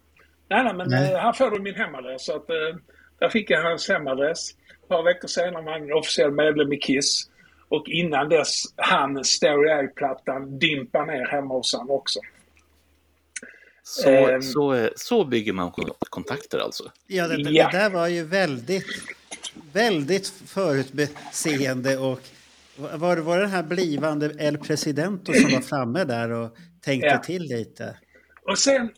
Nej, nej, men Nej. eh, här får du min hemadress. Så att, eh, där fick jag hans hemadress. Ett par veckor senare var han officiell medlem i Kiss. Och innan dess han Stereo Eye-plattan dimpa ner hemma hos honom också. Så, Ehm. så, så bygger man kon- kontakter alltså. ja det, det Ja. där var ju väldigt, väldigt förutseende och var det var det den här blivande El Presidento som var framme där och tänkte Ja. till lite? Och sen,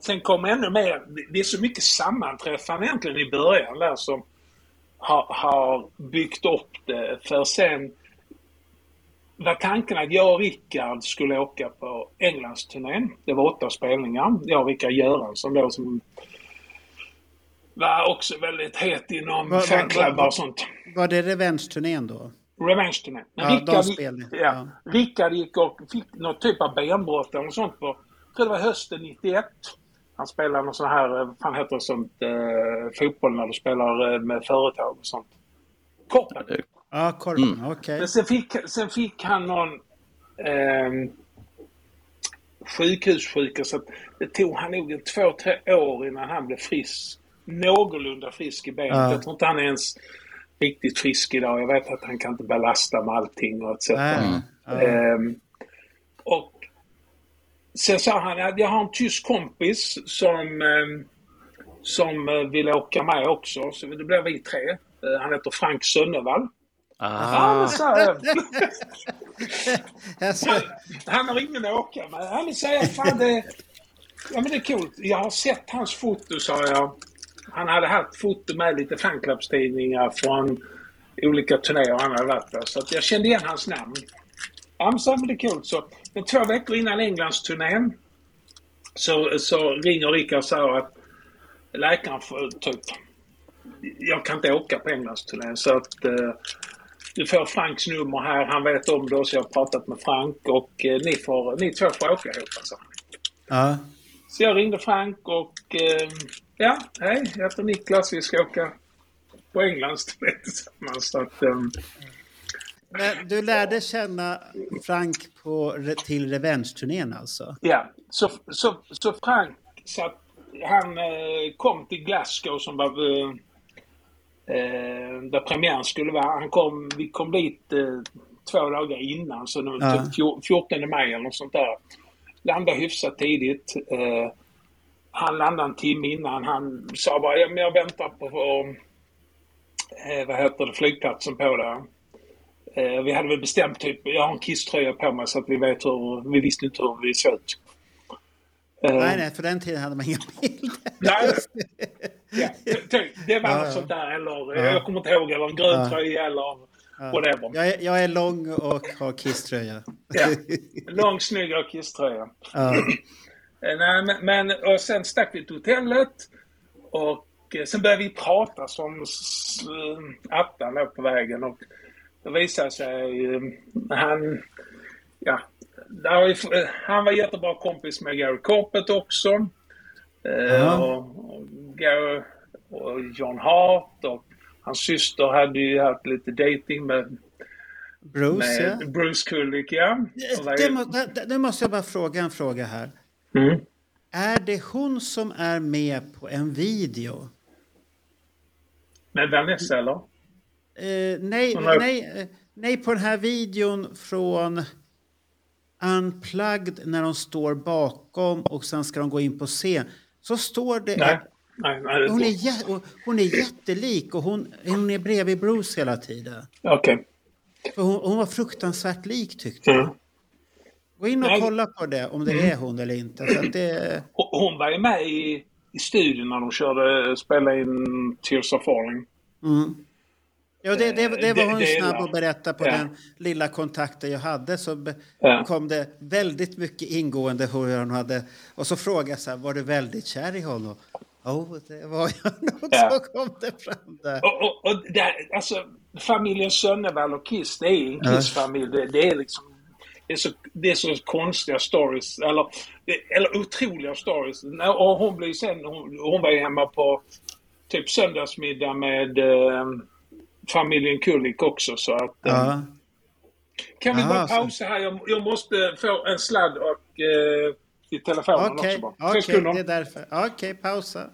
sen kom ännu mer. Det är så mycket sammanträffanden egentligen i början där som har, har byggt upp det. För sen var tanken att jag och Rickard skulle åka på Englandsturnén. Det var åtta spelningar. Jag och Rickard Göransson då som var också väldigt het inom fanklubbar va- och sånt. Var det Revenge-turnén då? Revenge-turnén. Ja, Rickard, ja, ja. Rickard gick och fick någon typ av benbrott eller sånt på, jag tror det var hösten 91. Han spelade någon sån här, eh, vad fan heter sånt, eh, fotboll när du spelar eh, med företag och sånt. Korpen. Ja, Korpen, okej. Men sen fick, sen fick han någon eh, sjukhussjuka så att det tog han nog en två, tre år innan han blev frisk. Någorlunda frisk i benet. Ja. Jag tror inte han är ens riktigt frisk idag. Jag vet att han kan inte belasta med allting och etc. Nej. Ja. Ehm, och sen sa han att jag har en tysk kompis som, ehm, som eh, vill åka med också. Så det blev vi tre. Eh, han heter Frank Sönnevall. Ah, jag. Alltså, Han har ingen att åka med. Men säger fan det... Ja men det är coolt. Jag har sett hans foto, sa jag. Han hade haft foto med lite fanclubstidningar från olika turnéer han hade varit där. Så att jag kände igen hans namn. Ja men så men det är coolt. Så, men två veckor innan Englandsturnén så, så ringer Rickard och säger att läkaren får typ... Jag kan inte åka på Englandsturnén så att... Eh, du får Franks nummer här, han vet om det så jag har pratat med Frank och eh, ni, får, ni två får åka ihop. Alltså. ja. Så jag ringde Frank och eh, ja, hej, jag heter Niklas, vi ska åka på Englandsturné tillsammans. Så att, eh, Men du lärde känna Frank på, till Revenge-turnén alltså? ja, så, så, så Frank satt, han eh, kom till Glasgow som var eh, där premiären skulle vara. Han kom, vi kom dit eh, två dagar innan, så nu, Ja. typ fjor- 14 maj eller något sånt där. Landade hyfsat tidigt. Eh, han landade en timme innan. Han sa bara, ja, men jag väntar på, eh, vad heter det, flygplatsen på det. Eh, vi hade väl bestämt typ, jag har en kisströja på mig så att vi vet hur, vi visste inte hur vi såg ut. Eh, Nej, nej, för den tiden hade man inga bilder. Nej. Ja, det var Ja, något sånt där, eller Ja. jag kommer inte ihåg, eller en grön Ja. tröja eller whatever. Jag är, jag är lång och har kisströja. Ja. Lång, snygg och kisströja. Ja. Eh, Nej, men, och sen stack vi till hotellet och eh, sen började vi prata som attan på vägen och det visade sig, han, ja, eh, han var jättebra kompis med Gary Corpet också. Eh, Ja. och, och, Gary, och John Hart och hans syster hade ju haft lite dating med, Bruce, ja. med Bruce Kulick, ja. Var Det, må, det, det måste jag bara fråga en fråga här. Mm. Är det hon som är med på en video? Med Vanessa eller? Eh, nej, har- nej, eh, nej, på den här videon från Unplugged när de står bakom och sen ska de gå in på scen. Så står det... Nej. Nej, nej det Hon är, hon är jättelik och hon, hon är bredvid Bruce hela tiden. Okej. För hon, hon var fruktansvärt lik tyckte jag. Mm. Gå in och Nej. kolla på det om det är hon eller inte. Att det, Hon- Hon var ju med i, i studion när de körde, spelade in Tears of Falling. mm. Ja, det, det, det var hon det snabb att berätta på Ja. den lilla kontakten jag hade. Så Ja. kom det väldigt mycket ingående hur hon hade. Och så frågade jag så här, var du väldigt kär i honom? Jo, oh, det var jag nog. Ja. Så kom det fram där. Och, och, och där, alltså, familjen Sönnevall och Kiss, det är en Kiss-familj. Det, det är liksom... Det är, så, det är så konstiga stories, eller, eller otroliga stories. Och hon blev sen, hon, hon var hemma på typ söndagsmiddag med eh, familjen Kulik också. Så att, ja. um, Kan vi Aha, bara pausa här? Jag, jag, måste få en sladd och, eh, i telefonen okay. också. Okej, okay, det är därför. Okej, okay, pausa.